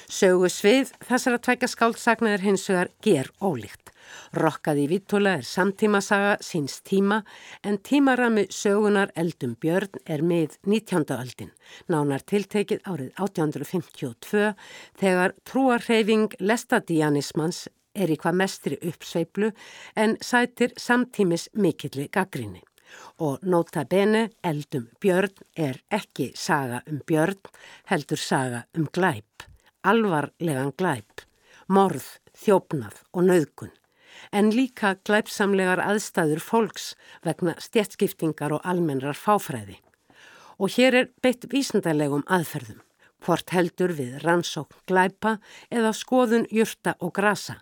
Sögu svið þessar að tveika skáldsagna er hins vegar ger ólíkt. Rokkaði í Vítula er samtímasaga síns tíma en tímarami sögunar Eldum Björn er með 19. öldin. Nánar tiltekið árið 1852 þegar trúarreyfing lestadianismans er í hvað mestri uppsveiplu en sætir samtímis mikilli gaggrinni. Og nota bene Eldum Björn er ekki saga um Björn heldur saga um glæp alvarlegan glæp, morð, þjófnað og nauðgun, en líka glæpsamlegar aðstæður fólks vegna stjertskiptingar og almennrar fáfræði. Og hér er beitt vísendalegum aðferðum, hvort heldur við rannsókn glæpa eða skoðun jurta og grasa,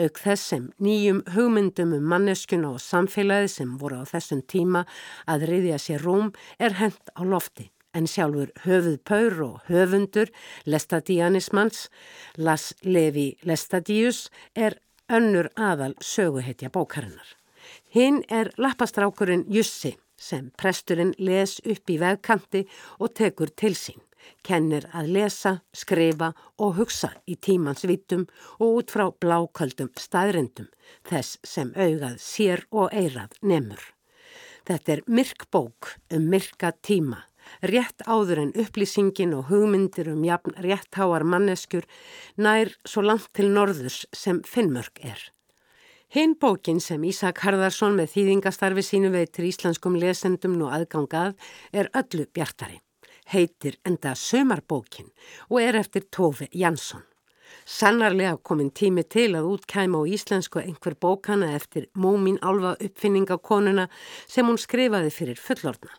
auk þess sem nýjum hugmyndum um manneskuna og samfélagi sem voru á þessum tíma að riðja sér rúm er hent á lofti en sjálfur höfuð Paur og höfundur Lestadianismans, Las Levi Lestadius, er önnur aðal söguhetja bókarinnar. Hinn er lappastrákurinn Jussi sem presturinn les upp í vegkanti og tekur til sín, kennir að lesa, skrifa og hugsa í tímans vitum og út frá bláköldum staðrindum, þess sem augað sér og eirað nemur. Þetta er myrk bók um myrka tíma rétt áður en upplýsingin og hugmyndir um jafn réttháar manneskjur nær svo langt til norðurs sem Finnmörk er. Hinn bókin sem Ísak Harðarsson með þýðingastarfi sínu veitir íslenskum lesendum nú aðgangað er öllu bjartari. Heitir enda Sömarbókin og er eftir Tófi Jansson. Sannarlega komin tími til að útkæma á íslensku einhver bókana eftir Mómin Alva uppfinningakonuna sem hún skrifaði fyrir fullorna.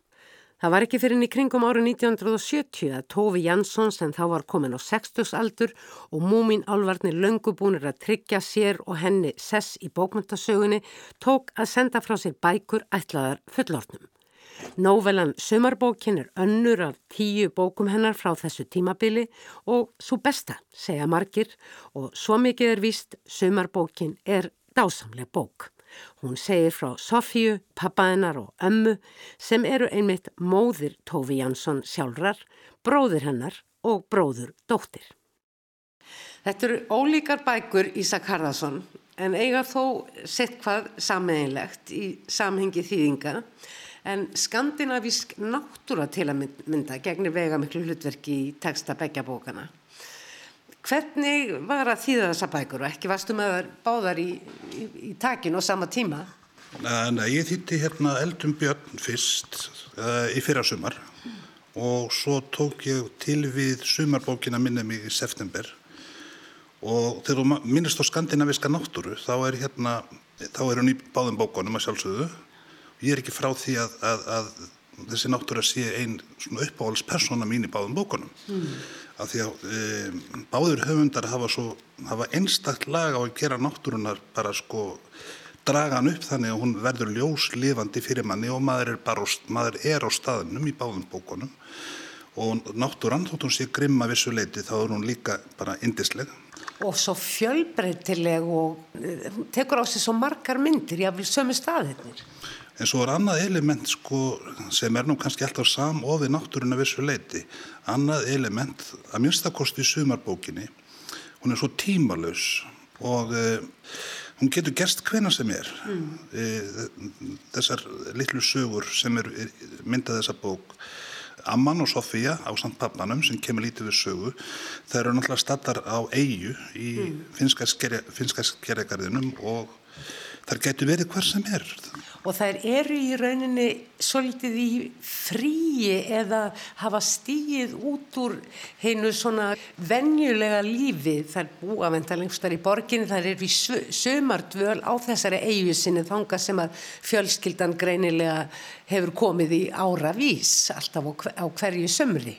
Það var ekki fyrir í kringum áru 1970 að Tófi Jansson sem þá var komin á 60 aldur og múmin álvarnir löngubúnir að tryggja sér og henni sess í bókmyndasögunni tók að senda frá sér bækur ætlaðar fullortnum. Nóvelan Sumarbókin er önnur af tíu bókum hennar frá þessu tímabili og svo besta, segja margir og svo mikið er víst Sumarbókin er dásamleg bók. Hún segir frá Sofíu, pappaðinnar og ömmu sem eru einmitt móðir Tófi Jansson sjálfrar, bróðir hennar og bróður dóttir. Þetta eru ólíkar bækur Ísak Harðarsson en eiga þó sett hvað sammeðinlegt í samhengi þýðinga en skandinavísk náttúra til að mynda gegnir vega miklu hlutverki í texta begja bókana. Hvernig var að þýða þessa bækur og ekki varstu með báðar í, í, í takin og sama tíma? Nei, ég þýtti hérna Eldum Björn fyrst uh, í fyrra sumar mm. og svo tók ég til við sumarbókina minni mig í september og þegar þú minnist á skandinaviska náttúru þá er hérna, þá er hún í báðum bókunum að sjálfsögðu ég er ekki frá því að, að, að þessi náttúra sé einn svona uppáhaldspersona mín í báðum bókunum. Mm að því að e, báður höfundar hafa, svo, hafa einstaktt lag á að gera náttúrunar bara sko draga hann upp þannig að hún verður ljóslifandi fyrir manni og maður er, bara, maður er á staðnum í báðum bókunum og náttúrann þótt hún sé grimma vissu leiti þá er hún líka bara indisleg og svo fjölbreytileg og uh, tekur á sig svo margar myndir, ég vil sömu staðirnir. En svo er annað element sko sem er nú kannski alltaf samofið náttúruna vissu leiti. Annað element, að minnstakosti í sumarbókinni, hún er svo tímalus og uh, hún getur gerst hvena sem er. Mm. Uh, þessar litlu sögur sem er myndað þessa bók Amman og Sofía á samt pappanum sem kemur lítið við sögu það eru náttúrulega stattar á eigu í mm. finska skerjagarðinum og þar getur verið hver sem er og þær eru í rauninni svolítið í fríi eða hafa stíið út úr heinu svona venjulega lífi. Þær búa ventalengstar í borginni þær eru í sömardvöl á þessari eigu sinni þanga sem að fjölskyldan greinilega hefur komið í áravís alltaf á hverju sömri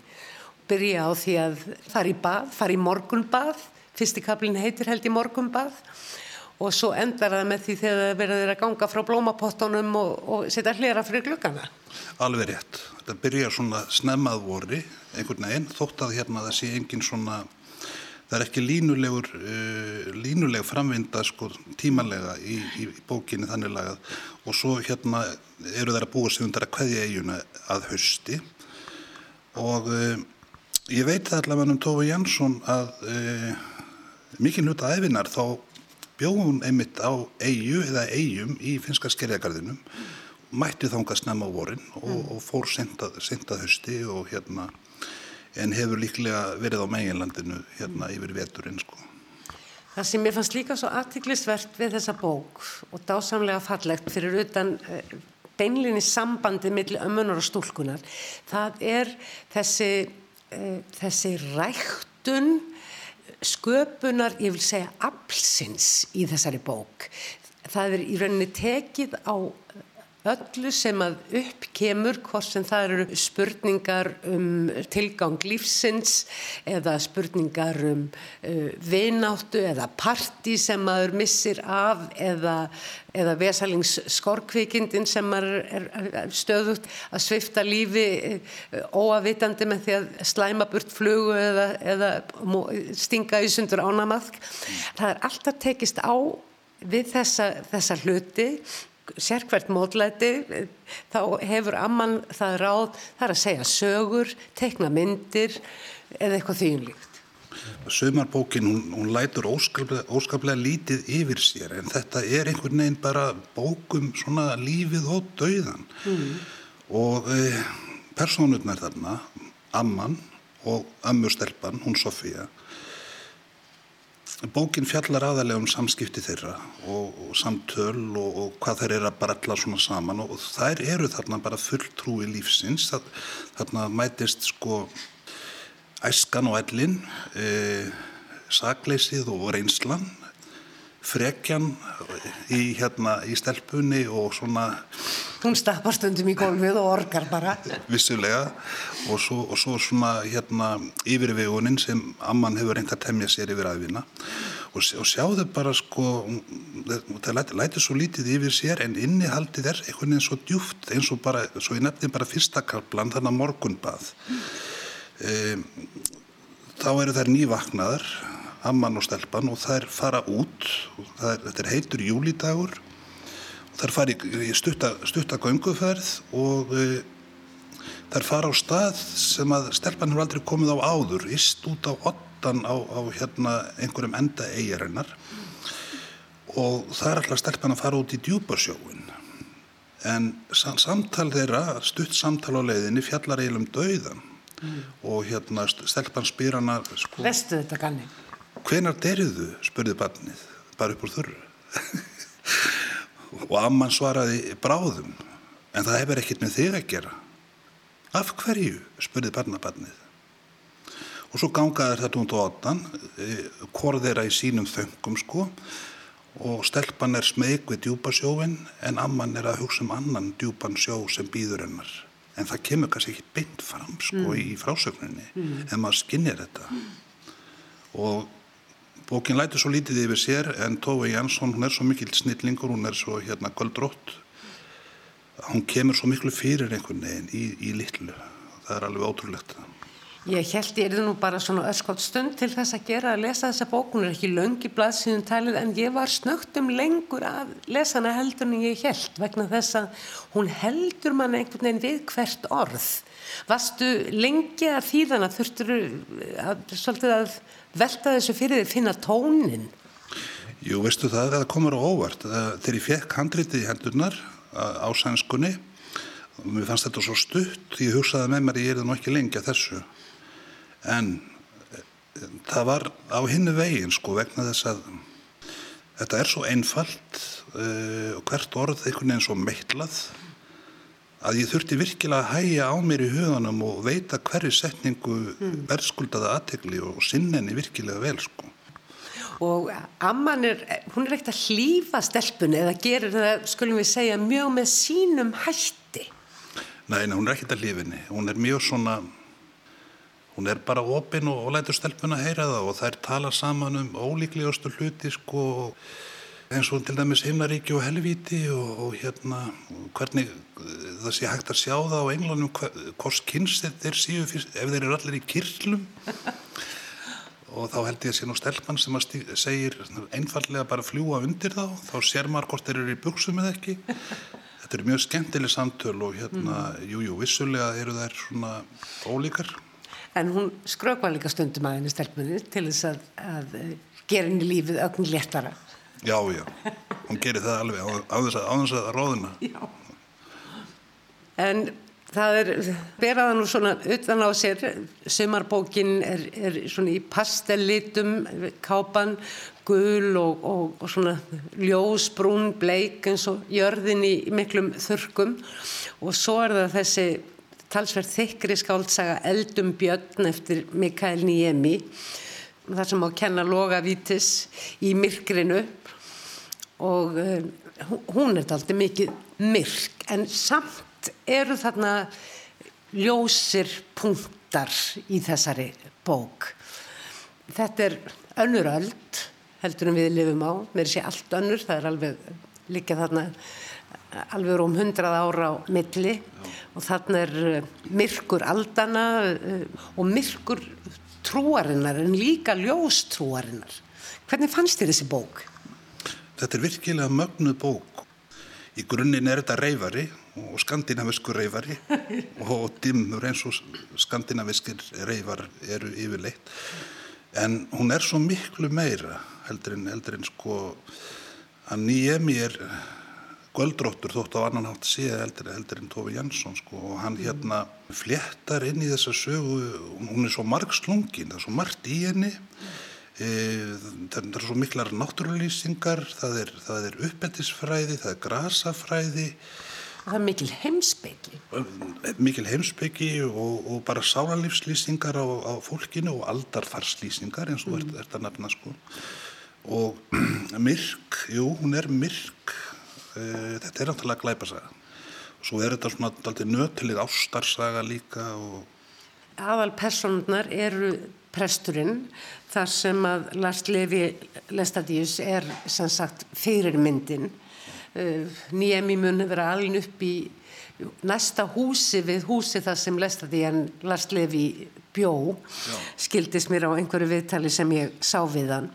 byrja á því að fara í bað, fara í morgunbað. Fyrsti kaplin heitir held í morgunbað og svo endar það með því þegar það verður að ganga frá blómapottunum og, og setja hlera fyrir glukkana. Alveg rétt. Þetta byrjar svona snemmað voru, einhvern veginn, þótt að hérna það sé engin svona, það er ekki línulegur, uh, línuleg framvinda sko tímanlega í, í, í bókinni þannig lagað og svo hérna eru þær að búa sig undar að hvaðja eiguna að hausti og uh, ég veit það allavega um Tófi Jansson að uh, mikinn hluta æfinar þá bjóð hún einmitt á eigu eða eigum í finska skerjagarðinum mætti þánga snemma á vorin og, mm. og fór sentað hösti og hérna en hefur líklega verið á meginlandinu hérna yfir veturinn sko. Það sem ég fannst líka svo aðtiklisvert við þessa bók og dásamlega fallegt fyrir utan eh, beinlinni sambandi millir ömmunar og stúlkunar það er þessi, uh, þessi ræktun sköpunar, ég vil segja, absins í þessari bók. Það er í rauninni tekið á öllu sem að upp kemur, hvort sem það eru spurningar um tilgang lífsins eða spurningar um uh, vináttu eða parti sem maður missir af eða, eða vesalingsskorkvikindin sem maður er, er stöðugt að svifta lífi uh, óavitandi með því að slæma burt flugu eða, eða stinga í sundur ánamaðk. Það er alltaf tekist á við þessa, þessa hluti sérkvært módlæti þá hefur amman það ráð þar að segja sögur, tekna myndir eða eitthvað þýjumlíkt. Sömarbókin, hún, hún lætur óskaplega, óskaplega lítið yfir sér en þetta er einhvern veginn bara bókum svona lífið og dauðan mm. og e, personurnar þarna, amman og ömmustelpan, hún Sofía Bókin fjallar aðalega um samskipti þeirra og, og samtöl og, og hvað þeir eru að baralla svona saman og þær eru þarna bara fulltrúi lífsins. Það, þarna mætist sko æskan og ellin, e, sakleysið og reynslan, frekjan í, hérna, í stelpunni og svona Hún stapar stundum í gólfið og orgar bara. Vissulega og svo, og svo svona hérna yfirvegunin sem amman hefur reynd að temja sér yfir aðvina og, og sjáðu bara sko, það læti, læti svo lítið yfir sér en innihaldið er einhvern veginn svo djúft eins og bara, svo ég nefndi bara fyrsta kalplan þannig að morgunbað. E, þá eru þær nývaknaðar, amman og stelpan og þær fara út, er, þetta er heitur júlidagur þar fari í stutta, stutta gönguferð og e, þar fara á stað sem að stelpann hefur aldrei komið á áður, íst út á ottan á, á hérna einhverjum enda eigirinnar og það er alltaf stelpann að fara út í djúbarsjóin en samtal þeirra, stutt samtal á leiðinni fjallar eiginlega um dauðan mm. og hérna stelpann spyr hana sko, Vestu þetta kanni? Hvenar deriðu, spurði barnið, bara upp úr þurru. *laughs* Og amman svaraði bráðum en það hefur ekkert með þig að gera. Af hverju, spurði barnabarnið. Og svo gangaði þetta út á ottan hvort þeirra í sínum þöngum sko og stelpan er smeg við djúpasjóin en amman er að hugsa um annan djúpan sjó sem býður hennar. En það kemur kannski ekki beint fram sko mm. í frásögninni mm. en maður skinnir þetta. Mm. og Bókin lætur svo lítið yfir sér en Tói Jansson, hún er svo mikil snillingur, hún er svo hérna göldrótt. Hún kemur svo miklu fyrir einhvern veginn í, í litlu. Það er alveg ótrúlegt. Ég held ég er nú bara svona öskot stund til þess að gera að lesa þessa bók, hún er ekki löngi blaðsíðum talið en ég var snögt um lengur að lesa hana heldur en ég held vegna þess að hún heldur mann einhvern veginn við hvert orð. Varstu lengi að þýðana þurftur að, að velta þessu fyrir að finna tónin? Jú, veistu það, það komur á óvart. Þegar ég fekk handritið í hendurnar á sænskunni mér fannst þetta svo stutt, ég hugsaði með mér ég er það lengi að þessu en eh, það var á hinnu veginn sko vegna þess að þetta er svo einfalt og hvert orð einhvern veginn svo meitlað að ég þurfti virkilega að hæja á mér í huganum og veita hverju setningu mm. verðskuldaða aðtegli og sinninni virkilega vel sko. Og amman er, hún er ekkert að hlýfa stelpunni eða gerir það, skulum við segja, mjög með sínum hætti? Nei, nei hún er ekkert að hlýfinni. Hún er mjög svona hún er bara opinn og, og lætur stelpuna að heyra það og þær tala saman um ólíklegustu hluti sko eins og til dæmis himnaríki og helvíti og, og hérna hvernig það sé hægt að sjá það á englanum hvors kynst þeir séu fyrst, ef þeir eru allir í kyrlum *laughs* og þá held ég að sé nú stelpann sem segir einfallega bara fljúa undir þá þá sér maður hvort þeir eru í buksum eða ekki þetta eru mjög skemmtileg samtöl og hérna, jújú, mm. jú, vissulega eru þær svona ólíkar en hún skrökva líka stundum að henni stelpunni til þess að, að eh, gera henni lífið ögn léttara. Já, já, hún gerir það alveg á þess að, ráðina. Já, en það er, beraða nú svona utan á sér, sömarbókin er, er svona í pastellitum, kápan, gul og, og, og svona ljósbrún, bleik eins og jörðin í miklum þurkum og svo er það þessi talsverð þykri skáldsaga Eldum björn eftir Mikael Niemi. Þar sem á kenna logavítis í myrkrinu og uh, hún er alltaf mikið myrk en samt eru þarna ljósir punktar í þessari bók þetta er önnur öld heldur en við lifum á, mér sé allt önnur það er alveg líka þarna alveg um hundrað ára á milli Já. og þarna er eh, myrkur aldana eh, og myrkur trúarinnar en líka ljóstrúarinnar. Hvernig fannst þér þessi bók? Þetta er virkilega mögnuð bók. Í grunninn er þetta reyfari og skandinaviskur reyfari *laughs* og dimmur eins og skandinaviskir reyfar eru yfirleitt. En hún er svo miklu meira heldur en, heldur en sko að nýjemi er göldróttur þótt á annan hátt sé eldur, eldur en Tófi Jansson sko, og hann hérna fléttar inn í þessa sögu, hún er svo marg slungin, það er svo margt í henni. E, það er svo miklar náttúrulýsingar, það er, er uppettisfræði, það er grasafræði Það er mikil heimsbyggi. Mikil heimsbyggi og, og bara sálarlífslýsingar á, á fólkinu og aldarfarslýsingar eins og mm. er þetta nefna sko. Og *clears throat* myrk, jú, hún er myrk Eh, þetta er náttúrulega glæpasaga og svo er þetta svona nötilið ástarsaga líka og... Aðal personar eru presturinn þar sem að Lars Levi Lestadius er sem sagt fyrirmyndin. Eh, nýjemi mun vera alveg upp í næsta húsi við húsi þar sem Lars Levi bjó. Já. skildist mér á einhverju viðtali sem ég sá við hann.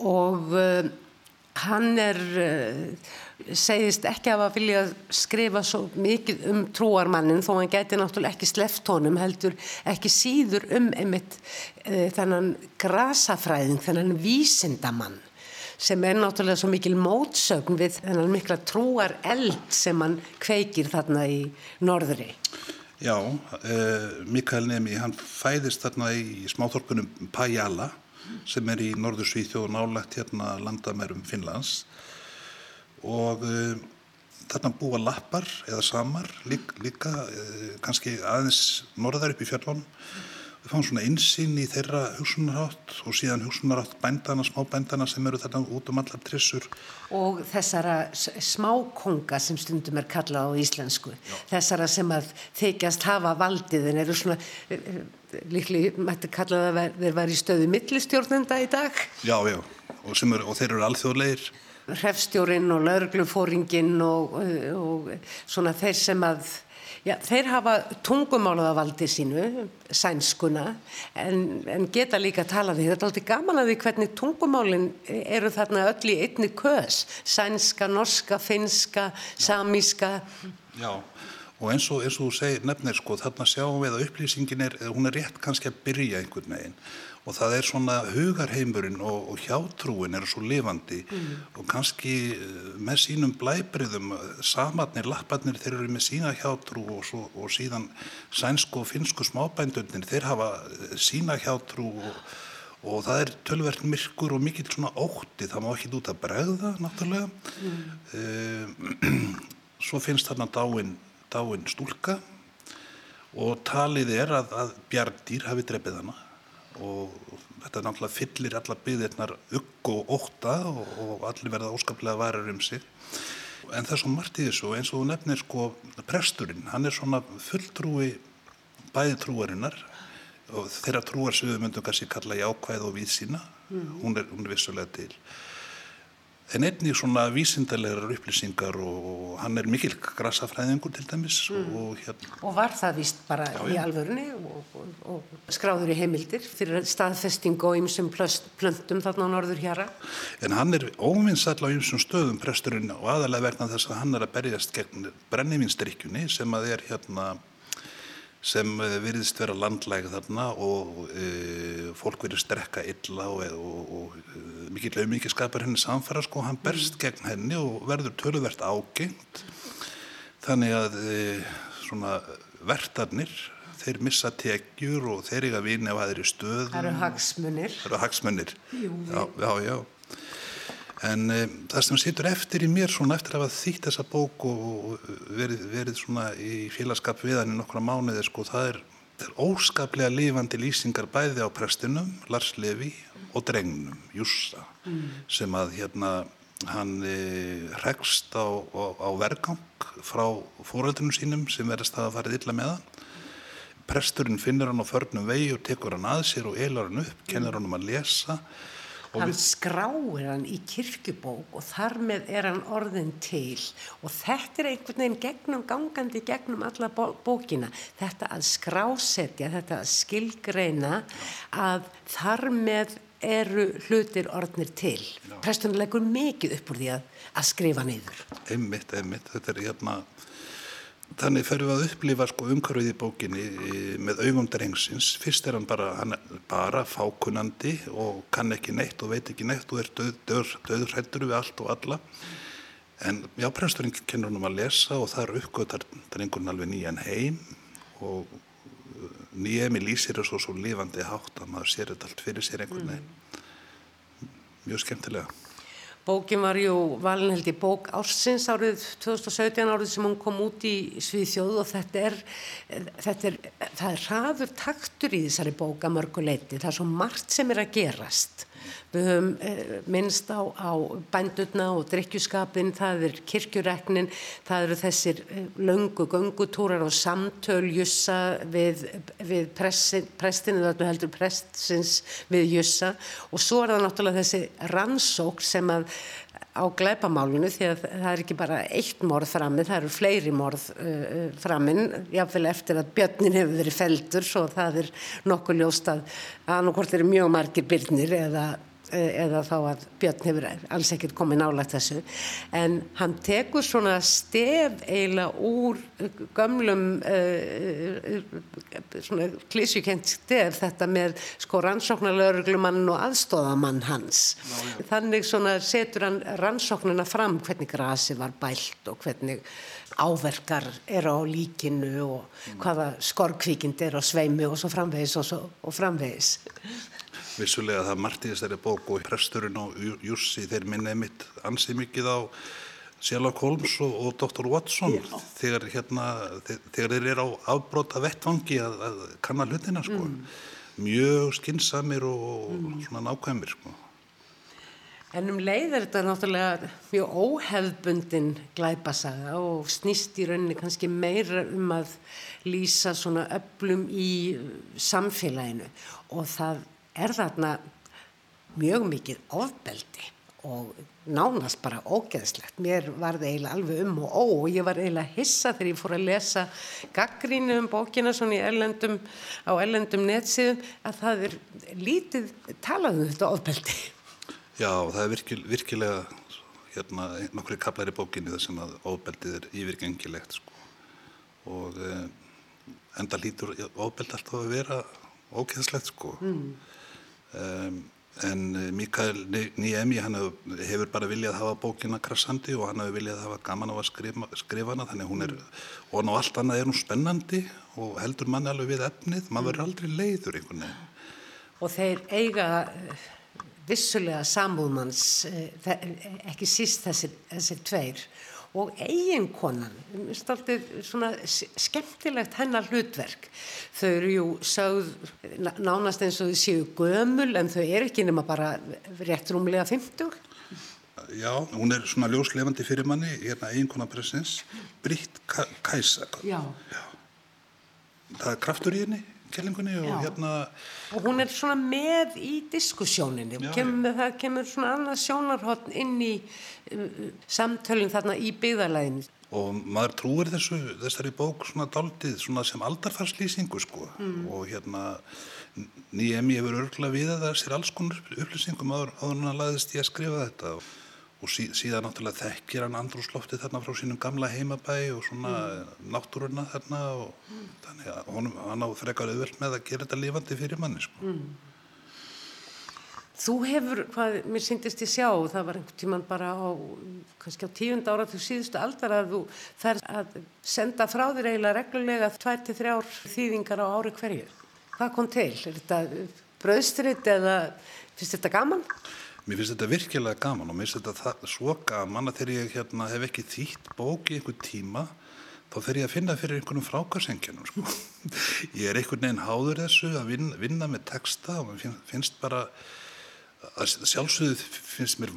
Og uh, hann er uh, segist ekki að vilja skrifa svo mikið um trúarmannin þó hann geti náttúrulega ekki sleft honum heldur ekki síður um einmitt uh, þennan grasafræðing, þennan vísindamann sem er náttúrulega svo mikil mótsögn við þennan mikla trúar eld sem hann kveikir þarna í norðri. Já, uh, Mikael Nemi, hann fæðist þarna í smáþorpunum Pajala sem er í norður Svíþjóð nálagt hérna landamærum Finnlands og uh, þarna búa lappar eða samar líka, líka uh, kannski aðeins norðar upp í fjallónum við fáum svona einsinn í þeirra hugsunarátt og síðan hugsunarátt bændana, smá bændana sem eru þarna út um allar trissur. Og þessara smákonga sem stundum er kallað á íslensku, Já. þessara sem að þykjast hafa valdið en eru svona, eh, eh, líklega mætti kalla það að þeir var í stöðu millistjórnenda í dag. Já, já, og, er, og þeir eru alþjóðleir hrefstjórin og lauruglufóringin og, og svona þeir sem að Já, þeir hafa tungumálaðavaldi sínu, sænskuna, en, en geta líka að tala því. Þetta er alltaf gaman að því hvernig tungumálinn eru þarna öll í einni kös. Sænska, norska, finska, samíska. Já, og eins og, eins og þú segir nefnir, sko, þarna sjáum við að upplýsingin er, hún er rétt kannski að byrja einhvern veginn og það er svona hugarheimurinn og, og hjátrúin er svo lifandi mm. og kannski eh, með sínum blæbriðum samarnir, lapparnir þeir eru með sína hjátrú og, svo, og síðan sænsku og finsku smábændunir þeir hafa eh, sína hjátrú og, og það er tölverð myrkur og mikill svona ótti það má ekki út að bregða náttúrulega mm. um, *clears throat* svo finnst þarna dáin, dáin stúlka og talið er að, að bjardýr hafi drefið hana. Og þetta náttúrulega fyllir alla byggðirnar ugg og óta og, og allir verða óskaplega varir um sig. En það er svo margt í þessu eins og þú nefnir sko presturinn, hann er svona fulltrúi bæði trúarinnar og þeirra trúar sem við myndum kannski kalla jákvæð og víðsýna. Mm. hún er vissulega til en einnig svona vísindalegar upplýsingar og hann er mikil grasafræðingur til dæmis mm. og, hérna. og var það vist bara já, í alvörunni og, og, og skráður í heimildir fyrir staðfesting og ymsum plöntum þarna á norður hjara en hann er óvinnsall á ymsum stöðum presturinn og aðalega vegna þess að hann er að berjast gegn brennivinstrykkjunni sem að er hérna sem eh, virðist vera landlæg þarna og e, fólk verið strekka illa og, og, og e, mikill auðmikið skapar henni samfara sko, hann berst gegn henni og verður töluvert ágengt. Þannig að e, svona vertarnir þeir missa tekjur og þeir eiga vini af aðri stöð Það eru hagsmunir. Það eru hagsmunir. Já, já, já En um, það sem sittur eftir í mér svona eftir að þýtt þessa bók og verið, verið svona í félagskap við hann í nokkra mánuði sko það er, það er óskaplega lifandi lýsingar bæði á prestinum, Lars Levi og drengnum, Jussa mm. sem að hérna hann e, rekst á, á, á vergang frá fóröldunum sínum sem verðast að farið illa með hann. Presturinn finnir hann á förnum vegi og tekur hann að sér og eilar hann upp, kennir hann um að lesa hann skráir hann í kirkjubók og þar með er hann orðin til. Og þetta er einhvern veginn gegnum gangandi gegnum alla bó bókina. Þetta að skrásetja, þetta að skilgreina að þar með eru hlutir orðnir til. Prestunleikur mikið upp úr því að, að skrifa niður. Einmitt, einmitt, þetta er hérna Þannig ferum við að upplifa sko, umhverfið í bókinni með augum drengsins. Fyrst er hann bara, hann er bara fákunandi og kann ekki neitt og veit ekki neitt og er döð, döðrættur við allt og alla. En já, presturinn kennur hann um að lesa og það er uppgötar drengurinn alveg nýjan heim og uh, nýjemi lýsir þessu svo lifandi hátt að maður sér þetta allt fyrir sér einhvern veginn. Mm. Mjög skemmtilega. Bókin var jú valinheld í bók ársins árið 2017 árið sem hún kom út í Svíþjóð og þetta er, þetta er, það er hraður taktur í þessari bóka mörguleiti. Það er svo margt sem er að gerast. Við höfum eh, minnst á, á bændurna og drikkjuskapin, það er kirkjureknin, það eru þessir eh, löngu göngutúrar og samtöljussa við, við prestinu, þetta heldur prestsins við jussa. Og svo er það náttúrulega þessi rannsók sem að á gleipamálunu því að það er ekki bara eitt morð framið, það eru fleiri morð uh, framinn, jáfnveil eftir að björnin hefur verið feldur svo það er nokkuð ljóst að annarkort eru mjög margir byrnir eða eða þá að Björn hefur alls ekkert komið nálagt þessu en hann tekur svona stef eiginlega úr gömlum uh, svona klísjukent stef þetta með sko rannsóknarlauruglumann og aðstóðamann hans já, já. þannig svona setur hann rannsóknuna fram hvernig grasi var bælt og hvernig áverkar eru á líkinu og mm. hvaða skorkvíkind er á sveimi og svo framvegis og, svo, og framvegis vissulega það í þessari bók og presturinn og Jussi þeir minnaði mitt ansið mikið á Sherlock Holmes og, og Dr. Watson Já. þegar hérna þegar þeir eru á afbróta vettvangi að, að kanna hlutina sko mm. mjög skinsamir og mm. svona nákvæmir sko En um leið er þetta náttúrulega mjög óhefbundin glæpasaga og snýst í rauninni kannski meira um að lýsa svona öllum í samfélaginu og það er þarna mjög mikið ofbeldi og nánast bara ógeðslegt. Mér var það eiginlega alveg um og ó og ég var eiginlega hissa þegar ég fór að lesa gaggrínu um bókina svona í ellendum, á ellendum netsíðum að það er lítið talað um þetta ofbeldi. Já, það er virkil, virkilega hérna nokkru kaplar í bókinni þar sem að ofbeldið er yfirgengilegt sko. og eh, enda lítur ofbeld alltaf að vera ógeðslegt sko. Mm. Um, en eh, Mikael Niemi hann hefur bara viljað hafa bókina krassandi og hann hefur viljað hafa gaman á að skrifa, skrifa hana þannig hún er, og ná allt annað er hún spennandi og heldur manni alveg við efnið, maður verður aldrei leiður einhvern veginn. Og þeir eiga eh, vissulega sambúðmanns, eh, ekki síst þessir, þessir tveir og eiginkonan, stoltið svona skemmtilegt hennar hlutverk. Þau eru jú sáð nánast eins og þau séu gömul en þau eru ekki nema bara rétt rúmlega 50. Já, hún er svona ljóslefandi fyrir manni, hérna eiginkona pressins, Britt Kæsa. Já. Já. Það er kraftur í henni kellingunni og Já. hérna og hún er svona með í diskussjóninni og kemur, það kemur svona annað sjónarhótt inn í uh, samtölinn þarna í byggðarlæðinu og maður trúir þessu þessari bók svona daldið svona sem aldarfarslýsingu sko mm. og hérna nýjemi hefur örgla við að það sér alls konar upplýsingum áður hann að laðist í að skrifa þetta og og sí, síðan náttúrulega þekkir hann andrúslofti þarna frá sínum gamla heimabæ og svona mm. náttúruna þarna og mm. þannig að honum, hann á frekar auðvöld með að gera þetta lifandi fyrir manni sko. mm. Þú hefur, hvað mér syndist ég sjá það var einhvern tíman bara á kannski á tíund ára til síðustu aldar að þú þær að senda frá þér eiginlega reglulega 2-3 þýðingar á ári hverju. Hvað kom til? Er þetta bröðstritt eða finnst þetta gaman? Mér finnst þetta virkilega gaman og mér finnst þetta svo gaman að þegar ég hérna, hef ekki þýtt bóki í einhver tíma þá fer ég að finna fyrir einhvernum frákarsengjunum sko. *laughs* Ég er einhvern veginn háður þessu að vinna, vinna með texta og mér finnst bara að sjálfsögðu finnst mér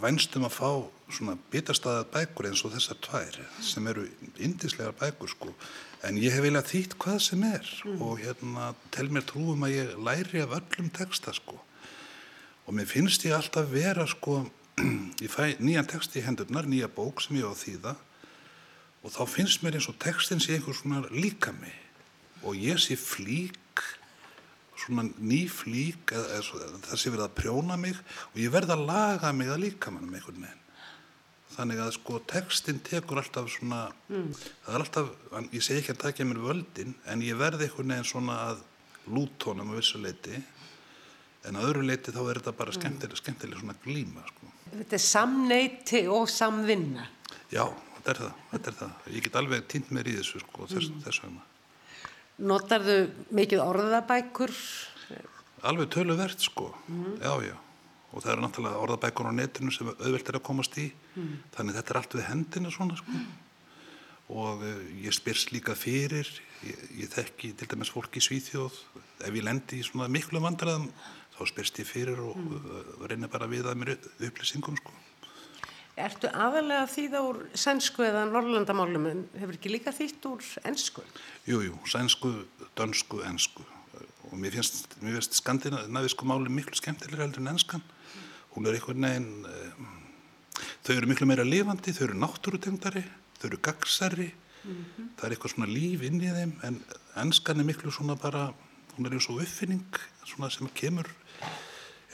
vænstum að fá svona bitastæðað bækur eins og þessar tvær sem eru indislegar bækur sko en ég hef viljað þýtt hvað sem er mm. og hérna tel mér trúum að ég læri af öllum texta sko og mér finnst ég alltaf vera sko, *clears throat* ég fæ nýjan text í hendurnar, nýja bók sem ég á þýða. Og þá finnst mér eins og textin sé einhvers svona líka mig og ég sé flík svona ný flík eða, eða, það sé verið að prjóna mig. Og ég verð að laga mig að líka mannum einhvern veginn. Þannig að sko textin tekur alltaf svona mm. það er alltaf, ég segi ekki að takja mér völdin en ég verði einhvern veginn svona að lútónum á vissu leiti en að öðru leiti þá er þetta bara mm. skemmtileg, skemmtileg svona glíma sko. Þetta er samneiti og samvinna Já, þetta er það, þetta er það. ég get alveg týnt mér í þessu sko, þess, mm. þess vegna Notar þau mikið orðabækur? Alveg töluvert sko, mm. já já og það eru náttúrulega orðabækur á netinu sem auðvilt er að komast í mm. þannig þetta er allt við hendina svona sko og uh, ég spyrs líka fyrir ég, ég þekki til dæmis fólk í Svíþjóð ef ég lendi í svona miklu vandræðum þá spyrst ég fyrir og mm. reynir bara við að mér upplýsingum sko. Ertu aðalega þýða úr sænsku eða norrlandamálum en hefur ekki líka þýtt úr ennsku? Jújú, jú, sænsku, dönsku, ennsku og mér finnst, mér finnst skandinavísku máli miklu skemmtilega heldur en ennskan hún er einhvern veginn um, þau eru miklu meira lifandi, þau eru náttúrutengdari þau eru gagsari mm -hmm. það er eitthvað svona líf inn í þeim en ennskan er miklu svona bara hún er eins og uppfinning sem kemur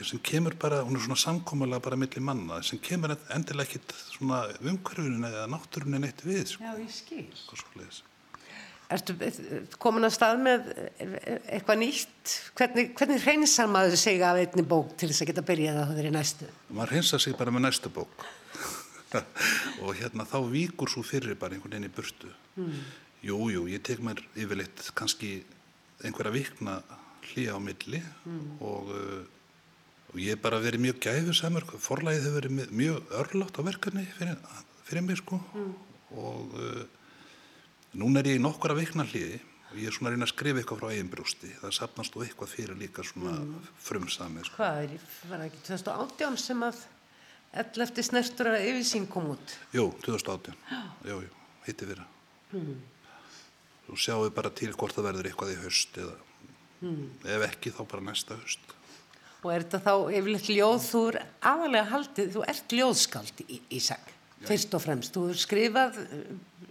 sem kemur bara, hún er svona samkómulega bara millir manna, sem kemur endilega ekkit svona umhverfinin eða náttúrunin neitt við. Sko. Já, ég skil. Ertu komin að stað með eitthvað nýtt? Hvernig, hvernig reynsar maður sig af einni bók til þess að geta byrjað að það er í næstu? Maður reynsar sig bara með næstu bók *laughs* og hérna þá víkur svo fyrir bara einhvern veginn í burtu mm. Jú, jú, ég tek mér yfirleitt kannski einhverja vikna hlýja á milli mm. og, uh, og ég hef bara verið mjög gæfur samar, forlægið hefur verið mjög örlátt á verkefni fyrir, fyrir mig sko mm. og uh, núna er ég í nokkura vikna hlýði og ég er svona að reyna að skrifa eitthvað frá eigin brústi það sapnast og eitthvað fyrir líka svona mm. frumsamið sko. Hvað er, var það ekki 2018 sem að ell eftir snertur að yfirsýn kom út? Jú, 2018 Jú, jú, hitti fyrir mm og sjáum við bara til hvort það verður eitthvað í höst eða mm. ef ekki þá bara næsta höst Og er þetta þá yfirleitt ljóð, þú er aðalega haldið, þú ert ljóðskald í Ísak, fyrst og fremst. Þú er skrifað uh,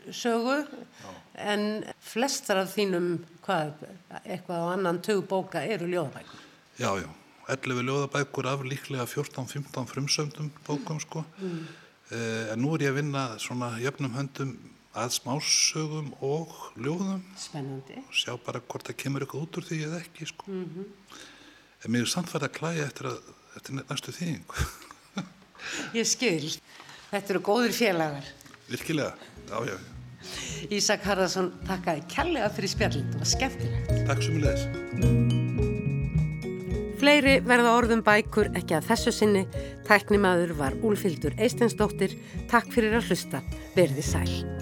sögu Já. en flestar af þínum, hvað, eitthvað á annan tögbóka eru ljóðabækur. Já, já, 11 ljóðabækur af líklega 14-15 frumsöndum bókum sko. Mm. Eh, en nú er ég að vinna svona jöfnum höndum að smásögum og ljóðum. Spennandi. Og sjá bara hvort það kemur eitthvað út úr því eða ekki sko. Mm -hmm en mér er samt verið að klæja eftir, að, eftir næstu þýðingu. *laughs* Ég skil. Þetta eru góðir félagar. Virkilega, já, já. Ísak Harðarsson, takkaði kærlega fyrir spjallin. Var skemmtilegt. Takk sem ég leðis. Fleiri verða orðum bækur ekki að þessu sinni. Tæknimaður var Úlfildur Eistensdóttir. Takk fyrir að hlusta. Verði sæl.